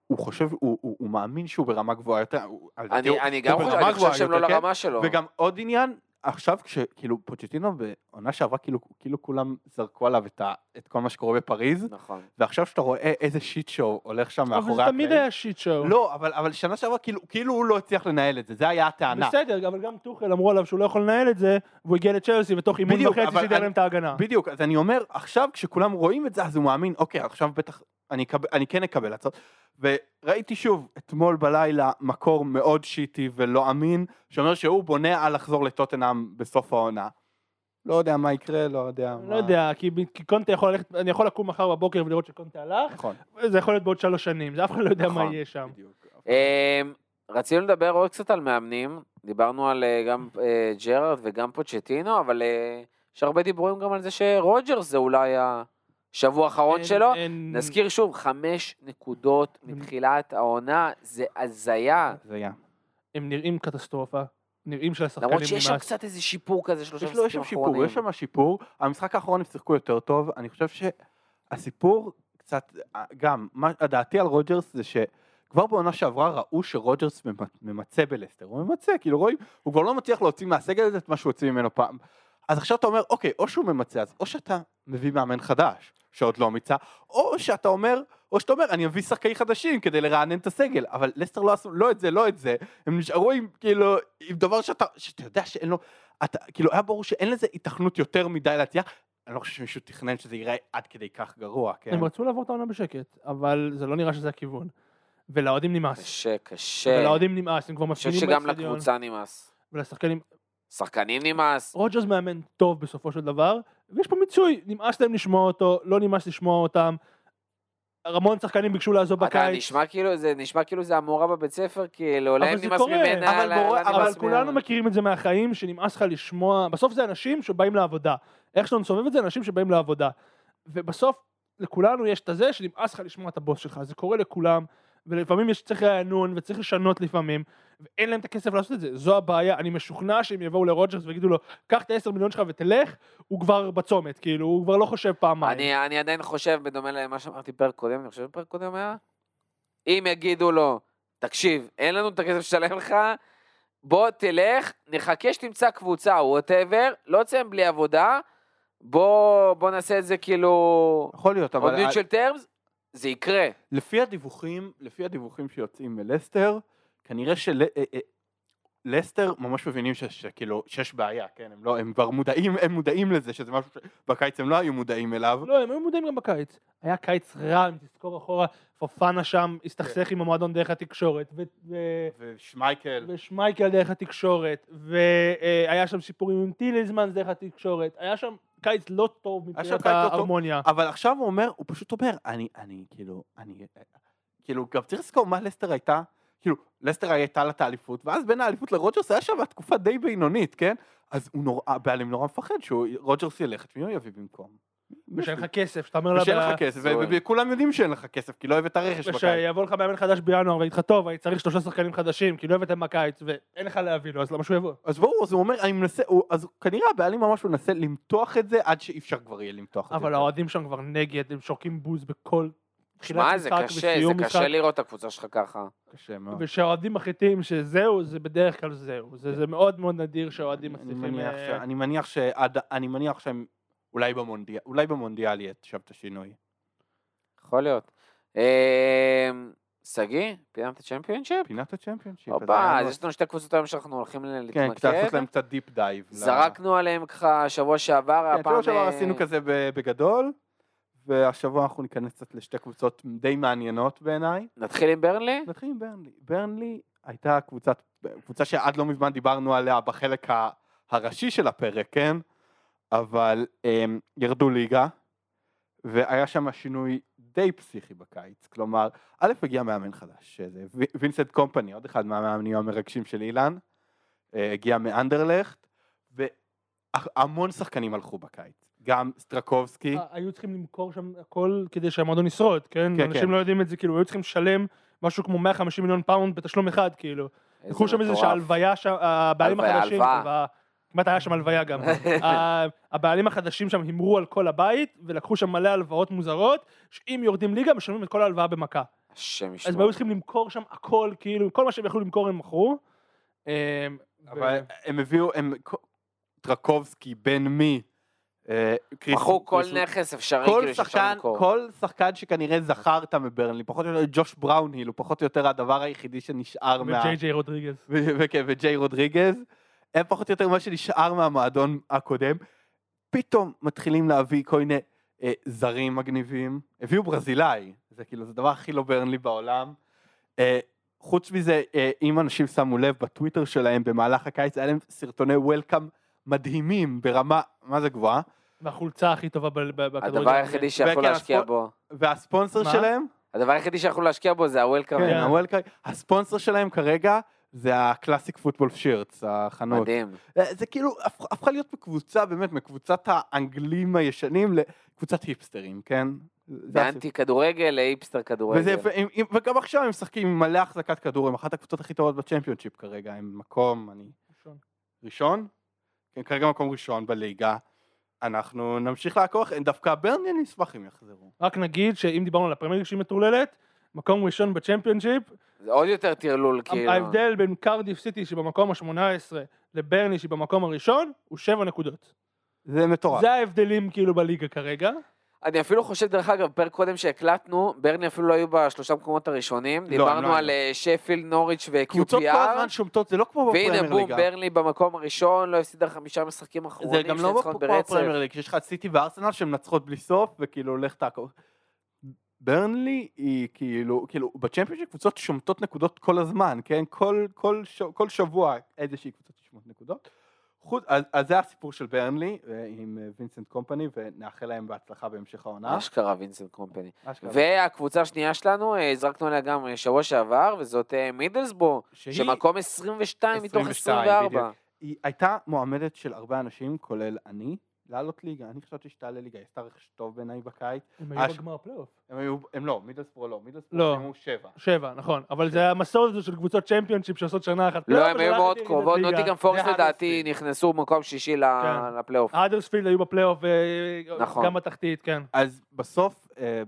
הוא חושב, הוא, הוא, הוא מאמין שהוא ברמה גבוהה יותר, אני, אני גם חושב, אני חושב שהם לא כן? לרמה שלו. וגם עוד עניין, עכשיו כשכאילו פוצ'טינו בעונה שעברה כאילו, כאילו כולם זרקו עליו את, ה, את כל מה שקורה בפריז, נכון. ועכשיו שאתה רואה איזה שיט שואו הולך שם אבל מאחורי זה תמיד הקלעים. היה שיט שואו. לא, אבל, אבל שנה שעברה כאילו, כאילו הוא לא הצליח לנהל את זה, זה היה הטענה. בסדר, אבל גם טוחל אמרו עליו שהוא לא יכול לנהל את זה, והוא הגיע לצ'לסי ותוך אימון וחצי אבל אני- להם את ההגנה. בדיוק, אז אני אומר, עכשיו כשכולם רואים את זה, אז הוא מאמין, אוקיי, עכשיו בטח, אני, אקבל, אני כן אקבל הצעות. וראיתי שוב, אתמול בלילה, מקור מאוד שיטי ולא אמין, שאומר שהוא בונה על לחזור לטוטנאם בסוף העונה. לא יודע מה יקרה, לא יודע אני מה... לא יודע, כי כי קונטה יכול ללכת, אני יכול לקום מחר בבוקר ולראות שקונטה הלך, נכון. זה יכול להיות בעוד שלוש שנים, זה אף אחד לא יודע מה נכון. יהיה שם. בדיוק. אמ, רצינו לדבר עוד קצת על מאמנים, דיברנו על אה, גם אה, ג'רארד וגם פוצ'טינו, אבל אה, יש הרבה דיבורים גם על זה שרוג'רס זה אולי השבוע האחרון אין- שלו. אין- נזכיר שוב, חמש נקודות מתחילת העונה, זה הזיה. זה היה. הם נראים קטסטרופה, נראים שלשחקנים למרות שיש שם נמאס. קצת איזה שיפור כזה, שלושה יש לו, יש שם משחקים שיפור, אחרונים. יש שם שיפור. המשחק האחרון הם שיחקו יותר טוב, אני חושב שהסיפור קצת, גם, מה, דעתי על רוג'רס זה שכבר בעונה שעברה ראו שרוג'רס ממ- ממצה בלסטר, הוא ממצה, כאילו רואים, הוא כבר לא מצליח להוציא מהסגל הזה את מה שהוא הוציא ממנו פעם. אז עכשיו אתה אומר, אוקיי, או שהוא ממצה, אז או שאתה מביא מאמן חדש, שעוד לא מיצה, או שאתה אומר, או שאתה אומר, אני אביא שחקנים חדשים כדי לרענן את הסגל, אבל לסטר לא עשו, לא את זה, לא את זה, הם נשארו עם, כאילו, עם דבר שאתה, שאתה יודע שאין לו, אתה, כאילו, היה ברור שאין לזה היתכנות יותר מדי להצליח, אני לא חושב שמישהו תכנן שזה ייראה עד כדי כך גרוע, כן? הם רצו לעבור את העונה בשקט, אבל זה לא נראה שזה הכיוון. ולאוהדים נמאס. קשה, קשה. ולאוהדים נמאס, הם כבר אני חושב מפגינים שגם באצטדיון. לקבוצה נמאס. ולשחקנים. שחקנים נמאס. רוג'רס מאמן טוב בסופו של דבר, ויש פה מיצוי, נמאס להם לשמוע אותו, לא נמאס לשמוע אותם. המון שחקנים ביקשו לעזוב אתה בקיץ. נשמע כאילו זה נשמע כאילו זה המורה בבית ספר, כאילו, להם נמאס ממנה, אבל מורה- אבל כולנו. מכירים את זה מהחיים, שנמאס לך לשמוע, בסוף זה אנשים שבאים לעבודה. איך שאתה מסובב את זה, אנשים שבאים לעבודה. ובסוף, לכולנו יש את הזה שנמאס לך לשמוע את הבוס שלך, זה קורה לכולם, ולפעמים יש צריך רענון וצריך לשנות לפעמים, ואין להם את הכסף לעשות את זה, זו הבעיה, אני משוכנע שהם יבואו לרוג'רס ויגידו לו, קח את ה-10 מיליון שלך ותלך, הוא כבר בצומת, כאילו, הוא כבר לא חושב פעמיים. אני, אני עדיין חושב, בדומה למה שאמרתי פרק קודם, אני חושב פרק קודם היה, אם יגידו לו, תקשיב, אין לנו את הכסף לשלם לך, בוא תלך, נחכה שתמצא קבוצה, ווטאבר, לא תסיים בלי עבודה, בוא, בוא נעשה את זה כאילו, יכול להיות, עוד אבל מיוטשל טרמס, זה יקרה. לפי הדיווחים, לפי הדיווחים שיוצאים מלסטר, כנראה שלסטר ממש מבינים ש- שכאילו, שיש בעיה, כן? הם לא, הם כבר מודעים, הם מודעים לזה, שזה משהו שבקיץ הם לא היו מודעים אליו. לא, הם היו מודעים גם בקיץ. היה קיץ רע, אם תזכור אחורה, פופנה שם הסתכסך עם המועדון דרך התקשורת, ו- ו- ושמייקל, ושמייקל דרך התקשורת, והיה שם סיפורים עם טילזמן דרך התקשורת, היה שם קיץ לא טוב מבחינת לא טוב. ההרמוניה. אבל עכשיו הוא אומר, הוא פשוט אומר, אני, אני, כאילו, אני, כאילו, גם צריך לזכור מה לסטר הייתה, כאילו, לסטר הייתה לה את האליפות, ואז בין האליפות לרוג'רס היה שם תקופה די בינונית, כן? אז הוא נורא, הבעלים נורא מפחד שרוג'רס ילך, את מי הוא יביא במקום? ושאין לך כסף, שאתה אומר לה, ושאין לך כסף, וכולם יודעים שאין לך כסף, כי לא הבאת רכש בקיץ. ושיבוא לך מאמן חדש בינואר ויגיד לך, טוב, אני צריך שלושה שחקנים חדשים, כי לא הבאתם בקיץ, ואין לך להביא לו, אז למה שהוא יבוא? אז ברור, אז הוא אומר, אני מנסה, אז כנראה הבעלים ממש מנסה למתוח את זה עד שאי אפשר כבר יהיה למתוח את זה. אבל. האוהדים שם כבר נגד, הם שורקים בוז בכל תחילת שמע, זה משחק קשה, זה קשה משחק. לראות את הקבוצה שלך ככה. קשה מאוד. ושהאוהדים מחליטים שזהו, זה בדרך כלל זהו. זה זה מאוד מאוד נדיר שהאוהדים אני מצליחים... מניח, אה, ש... אני מניח שעד, אני מניח שהם אולי במונדיאל, אולי במונדיאל יהיה עכשיו את השינוי. יכול להיות. אמ, שגיא, פינת הצ'מפיונשיפ? פינת הצ'מפיונשיפ. הופה, אז יש לנו שתי קבוצות היום שאנחנו הולכים כן, להתמקד. קצת לעשות להם קצת deep dive. זרקנו עליהם ככה שבוע שעבר, כן, הפעם... שבוע שעבר אה, עשינו כזה ב- בגדול, והשבוע אנחנו ניכנס קצת לשתי קבוצות די מעניינות בעיניי. נתחיל עם ברנלי? נתחיל עם ברנלי. ברנלי הייתה קבוצת, קבוצה שעד לא מזמן דיברנו עליה בחלק הראשי של הפרק, כן? אבל הם ירדו ליגה, והיה שם שינוי די פסיכי בקיץ. כלומר, א', הגיע מאמן חדש, וינסנט קומפני, עוד אחד מהמאמנים המרגשים של אילן, אה, הגיע מאנדרלכט, והמון שחקנים הלכו בקיץ. גם טרקובסקי, אה, היו צריכים למכור שם הכל כדי שהמועדון ישרוד, כן? כן, אנשים כן. לא יודעים את זה, כאילו, היו צריכים לשלם משהו כמו 150 מיליון פאונד בתשלום אחד, כאילו. לקחו שם איזה מטורף. שהלוויה שם, הבעלים הלוויה, החדשים. כמעט היה שם הלוויה גם. הבעלים החדשים שם הימרו על כל הבית, ולקחו שם מלא הלוואות מוזרות, שאם יורדים ליגה משלמים את כל ההלוואה במכה. השם אז הם ישמור. היו צריכים למכור שם הכל, כאילו, כל מה שהם יכלו למכור הם מכרו. אה, אבל הם הביאו, הם, טרקובסקי, בן מי, מכרו כל קריס- נכס אפשרי, כל כאילו שאפשר שחקן, למכור. כל שחקן שכנראה זכרת מברנלי, פחות או יותר ג'וש בראונהיל, הוא פחות או יותר הדבר היחידי שנשאר מה... וג'יי ג'יי רודריגז. וכן, וג'יי רודריגז, הם פחות או יותר מה שנשאר מהמועדון הקודם. פתאום מתחילים להביא כל מיני אה, זרים מגניבים. הביאו ברזילאי, זה כאילו, זה הדבר הכי לא ברנלי בעולם. אה, חוץ מזה, אה, אם אנשים שמו לב בטוויטר שלהם במהלך הקיץ, היה להם סרטוני וולקאם מדהימים ברמה, מה זה גבוהה? והחולצה הכי טובה בכדורגל. הדבר היחידי שיכול וכן, להשקיע בו. והספונסר? שלהם, הדבר היחידי שיכולו להשקיע בו זה הוולקאם. כן, כן. הספונסר שלהם כרגע זה הקלאסיק פוטבול שירטס, החנות. מדהים. אה, זה כאילו הפ- הפכה להיות מקבוצה באמת מקבוצת האנגלים הישנים לקבוצת היפסטרים כן? זה. מאנטי כדורגל לאיפסטר כדורגל. וזה, ו- עם- וגם עכשיו הם משחקים עם מלא החזקת כדור הם אחת הקבוצות הכי טובות בצ'מפיונשיפ כרגע הם מקום אני ראשון. ראשון? כן כרגע מקום ראשון בליגה אנחנו נמשיך לעקוב דווקא ברני אני אשמח אם יחזרו רק נגיד שאם דיברנו על הפרמייר ליג שהיא מטורללת, מקום ראשון בצ'מפיונשיפ, זה עוד יותר טרלול, כאילו. ההבדל בין קרדיף סיטי שבמקום ה-18 לברני שהיא במקום הראשון הוא 7 נקודות. זה מטורף זה ההבדלים כאילו בליגה כרגע. אני אפילו חושב, דרך אגב, פרק קודם שהקלטנו, ברני אפילו לא היו בשלושה מקומות הראשונים. הם דיברנו לא על. אה, שפילד, נוריץ' קבוצות כל ו-QPR. הזמן שומטות זה לא כמו והנה בפרמייר בום, ליגה ברלי במקום הראשון, לא הפסידה חמישה משחקים זה אחרונים, גם שני לא כמו. בפרמייר ליג, שיש לך את סיטי וארסנל שהן מנצחות בלי סוף, וכאילו לך תעקוב. ברנלי היא כאילו, כאילו בצ'מפיונשיפ קבוצות שומטות נקודות כל הזמן, כן? כל, כל. כל שבוע איזושהי קבוצה תשמוט נקודות. חוץ, אז, אז זה הסיפור של ברנלי אה, עם אה, וינסנט קומפני, ונאחל להם בהצלחה בהמשך העונה. אשכרה וינסנט קומפני. והקבוצה השנייה שלנו, אה, הזרקנו עליה גם שבוע שעבר, וזאת מידלסבורו, שהיא- שמקום 22 מתוך 22, 24. בדיוק. היא הייתה מועמדת של הרבה אנשים, כולל אני, לעלות ליגה. אני חשבתי שתעלה ליגה, היא עשתה רכש טוב בעיניי בקיץ. הם אה, היו בגמר הפלייאוף. הם היו, הם לא, מידלסבורו לא, מידלסבורו לא. סיימו שבע. שבע, נכון. אבל זה המסורת הזו של קבוצות צ'מפיונשיפ שעושות שנה אחת. לא, פלייאוף, הם היו מאוד קרובות, ליגה. נוטיגרם פורסט זה לדעתי. נכנסו במקום שישי כן. לפלייאוף. האדרספילד היו בפלייאוף, נכון. גם בתחתית, כן. אז בסוף אה,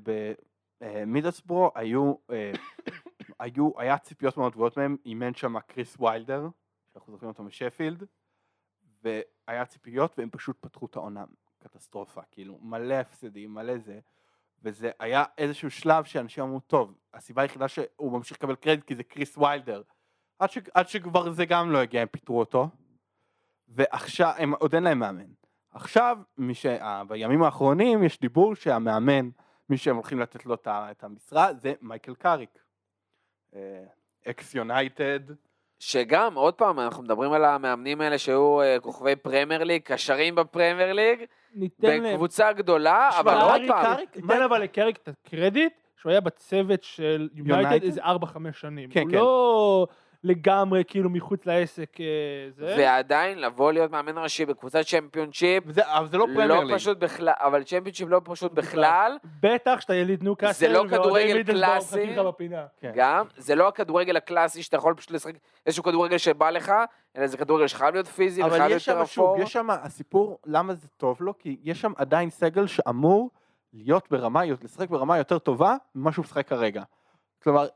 במידלסבורו היו, אה, היו, היה ציפיות מאוד גבוהות מהם, אימן שם כריס ויילדר, שאנחנו זוכרים אותו משפילד, והיה ציפיות והם פשוט פתחו את העונה קטסטרופה, כאילו מלא הפסדים, מלא זה, וזה היה איזשהו שלב שאנשים אמרו, טוב, הסיבה היחידה שהוא ממשיך לקבל קרדיט כי זה כריס ויילדר, עד, ש, עד שכבר זה גם לא הגיע, הם פיטרו אותו, ועכשיו, הם עוד אין להם מאמן. עכשיו, מי ש... אה, בימים האחרונים יש דיבור שהמאמן, מי שהם הולכים לתת לו את המשרה, זה מייקל קאריק. אה, אקס יונייטד. שגם, עוד פעם, אנחנו מדברים על המאמנים האלה שהיו אה, כוכבי פרמייר ליג, קשרים בפרמייר ליג, ניתן להם... בקבוצה גדולה, אבל עוד קאריק, פעם, ניתן מה- אבל לקאריק את הקרדיט שהוא היה בצוות של יונייטד? איזה 4-5 שנים. כן, הוא כן. לא לגמרי כאילו מחוץ לעסק אה, זה. ועדיין לבוא להיות מאמן ראשי בקבוצת צ'מפיונשיפ, וזה, אבל זה לא פרמייר לא ליג. פשוט בכלל, אבל צ'מפיונשיפ לא פשוט בכלל, בטח שאתה יליד ניוקאסל. זה לא כדורגל קלאסי. כן. גם, זה לא הכדורגל הקלאסי שאתה יכול פשוט לשחק איזשהו כדורגל שבא לך, אלא זה כדורגל שחייב להיות פיזי אבל וחייב להיות יש יותר שם, שוב, אפור. יש שם, הסיפור, למה זה טוב לו? כי יש שם עדיין סגל שאמור להיות ברמה, לשחק ברמה יותר טובה ממה שהוא משחק כרגע. כלומר,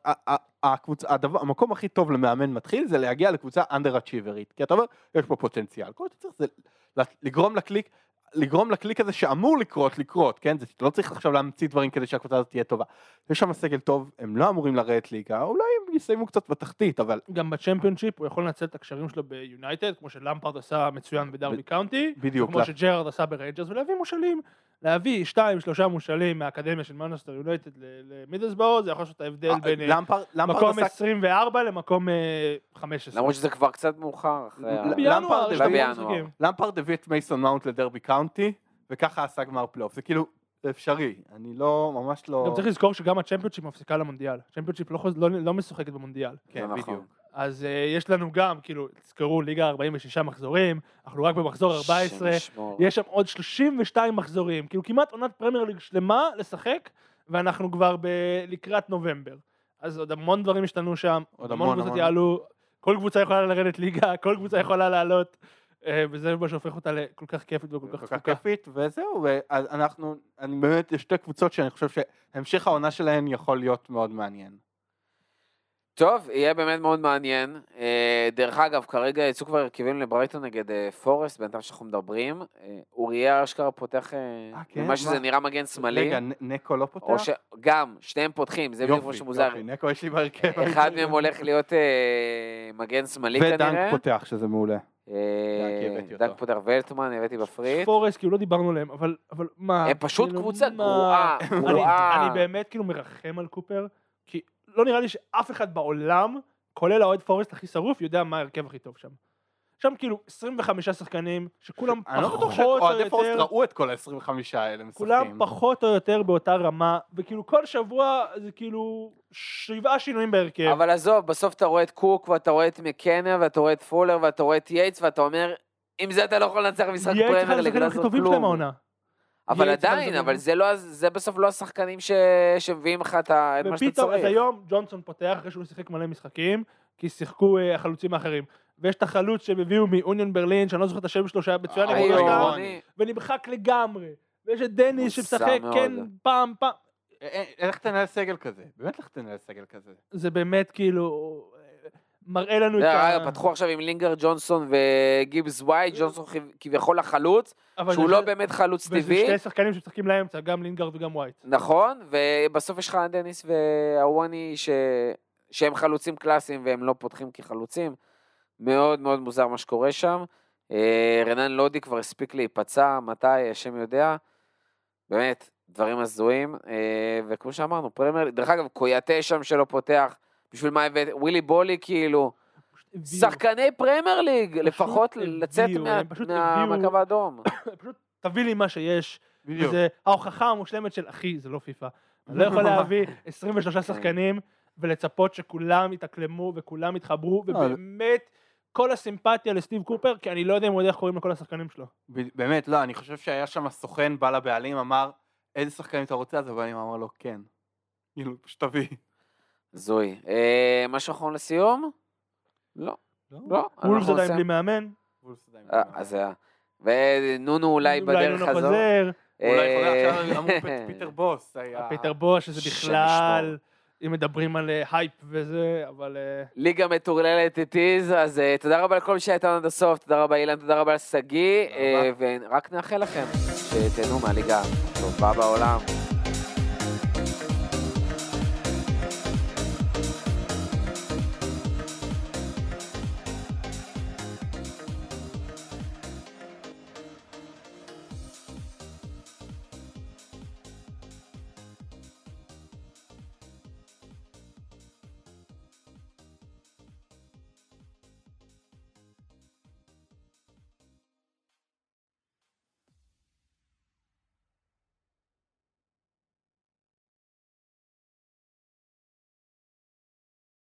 הקבוצה, הדבר, המקום הכי טוב למאמן מתחיל זה להגיע לקבוצה אצ'יברית. כי אתה אומר, יש פה פוטנציאל. כל שאתה צריך זה לגרום לקליק, לגרום לקליק הזה שאמור לקרות, לקרות, כן? זה לא צריך עכשיו להמציא דברים כדי שהקבוצה הזאת תהיה טובה. יש שם סגל טוב, הם לא אמורים לרדת ליגה, אולי הם יסיימו קצת בתחתית, אבל גם בצ'מפיונשיפ הוא יכול לנצל את הקשרים שלו ביונייטד, כמו שלמפרד עשה מצוין בדרבי קאונטי, בדיוק, כמו לה- שג'רארד עשה בריינג'רס, ולהביא מושאלים. להביא שתיים, שלושה מושאלים מהאקדמיה של מנצ'סטר יונייטד למידלסבורו, זה יכול לעשות את ההבדל בין אה, למפרד למפרד מקום עשה... 24 למקום אה, 15. למרות שזה כבר קצת מאוחר. למפרד הביא את מייסון מאונט לדרבי קאונטי, וככה עשה גמר פלייאוף. זה כאילו, זה אפשרי. אני לא, ממש לא... גם צריך לזכור שגם הצ'מפיונשיפ מפסיקה למונדיאל. הצ'מפיונשיפ לא, חוז- לא, לא משוחקת במונדיאל. כן, נכון. בדיוק. אז אה, יש לנו גם, כאילו, תזכרו, ליגה 46 מחזורים, אנחנו רק במחזור 14, השם ישמור. יש שם עוד 32 מחזורים, כאילו כמעט עונת פרמייר ליג שלמה לשחק, ואנחנו כבר ב- לקראת נובמבר. אז עוד המון דברים השתנו שם, עוד המון המון, קבוצות המון. יעלו, כל קבוצה יכולה לרדת ליגה, כל קבוצה יכולה לעלות, וזה מה שהופך אותה לכל כך כיפית וכל כך כל כך. כיפית, וזהו, ואז אנחנו, אני באמת, יש שתי קבוצות שאני חושב שהמשך העונה שלהן יכול להיות מאוד מעניין. טוב, יהיה באמת מאוד מעניין. אה, דרך אגב, כרגע יצאו כבר הרכבים לברייטון נגד אה, פורסט, בינתיים שאנחנו מדברים. אה, אוריה אשכרה פותח, אה, אה, כן? ממה שזה מה? נראה מגן שמאלי. רגע, נקו לא פותח? או שגם, שניהם פותחים, זה בדיוק כמו שמוזר. יופי, נקו יש לי בהרכב. אחד מהם הולך להיות אה, מגן שמאלי כנראה. ודנק פותח, שזה מעולה. אה. דנק פותח ולטמן, הבאתי בפריט. פורסט, כאילו לא דיברנו עליהם, אבל, אבל מה? הם פשוט כאילו, קבוצה מה? גרועה, אני, גרועה. אני באמת כאילו מרחם על קופר, כי לא נראה לי שאף אחד בעולם, כולל האוהד פורסט הכי שרוף, יודע מה ההרכב הכי טוב שם. שם כאילו 25 שחקנים, שכולם אני לא בטוח פחות או שאוהדי פורסט יותר, ראו את כל ה-25 האלה משחקים. כולם פחות או יותר באותה רמה, וכאילו כל שבוע זה כאילו שבעה שינויים בהרכב. אבל עזוב, בסוף אתה רואה את קוק, ואתה רואה את מקנה, ואתה רואה את פולר, ואתה רואה את יייטס, ואתה אומר, עם זה אתה לא יכול לנצח משחק פרמייר ליג, לא הכי לעשות כלום. העונה. אבל עדיין, אבל זה לא, זה בסוף לא השחקנים ש- שמביאים לך את מה שאתה ופתאום, אז צריך. היום ג'ונסון פותח אחרי שהוא שיחק מלא משחקים, כי שיחקו אה, החלוצים האחרים. ויש את החלוץ שהם הביאו מאוניון ברלין, שאני לא זוכר את השם שלו, שהיה מצוין, אה, ונמחק לגמרי. ויש את דניס שמשחק. כן, פעם, פעם. אה, אה, איך תנהל סגל כזה? באמת איך תנהל סגל כזה? זה באמת כאילו, אה, מראה לנו את ה... פתחו עכשיו עם לינגארד ג'ונסון וגיבס ווייט, ג'ונסון כב- כביכול החלוץ, אבל שהוא לא באמת חלוץ וזה טבעי, שני שחקנים שמשחקים לאמצע, גם לינגארד וגם ווייט. נכון, ובסוף יש לך דניס ואוואוניי. שהם חלוצים קלאסיים והם לא פותחים כחלוצים. מאוד מאוד מוזר מה שקורה שם. אה, רנאן לודי כבר הספיק להיפצע, מתי, השם יודע. באמת, דברים הזויים. אה, וכמו שאמרנו, פרמייר, דרך אגב, קויאטה שם שלא פותח. בשביל מה הבאת, ווילי בולי כאילו, שחקני פרמייר ליג, לפחות לצאת מהקו האדום. פשוט תביא לי מה שיש. בדיוק. זה ההוכחה המושלמת של אחי, זה לא פיפא. אני לא יכול להביא 23 שחקנים ולצפות שכולם יתאקלמו וכולם יתחברו, לא, ובאמת כל הסימפתיה לסטיב קופר, כי אני לא יודע אם הוא יודע איך קוראים לכל השחקנים שלו. באמת, לא, אני חושב שהיה שם סוכן, בא לבעלים, אמר, איזה שחקנים אתה רוצה? אז הבעלים אמר לו, כן. כאילו, פשוט תביא. הזוי. אה, משהו אחרון לסיום? לא. לא. וולפס אנחנו עדיין. בלי מאמן, אה, אז היה. ונונו אולי בדרך נונו חזור. חוזר, אולי אה, עכשיו אמרו פיטר בוס היה... פיטר בוס, שזה בכלל. אם מדברים על אה, הייפ וזה, אבל... אה, ליגה מטורללת it is, אז אה, תודה רבה לכל מי שהיה איתנו עד הסוף, תודה רבה אילן, תודה רבה לשגיא. אה, ורק נאחל לכם שתהנו מהליגה הטובה בעולם.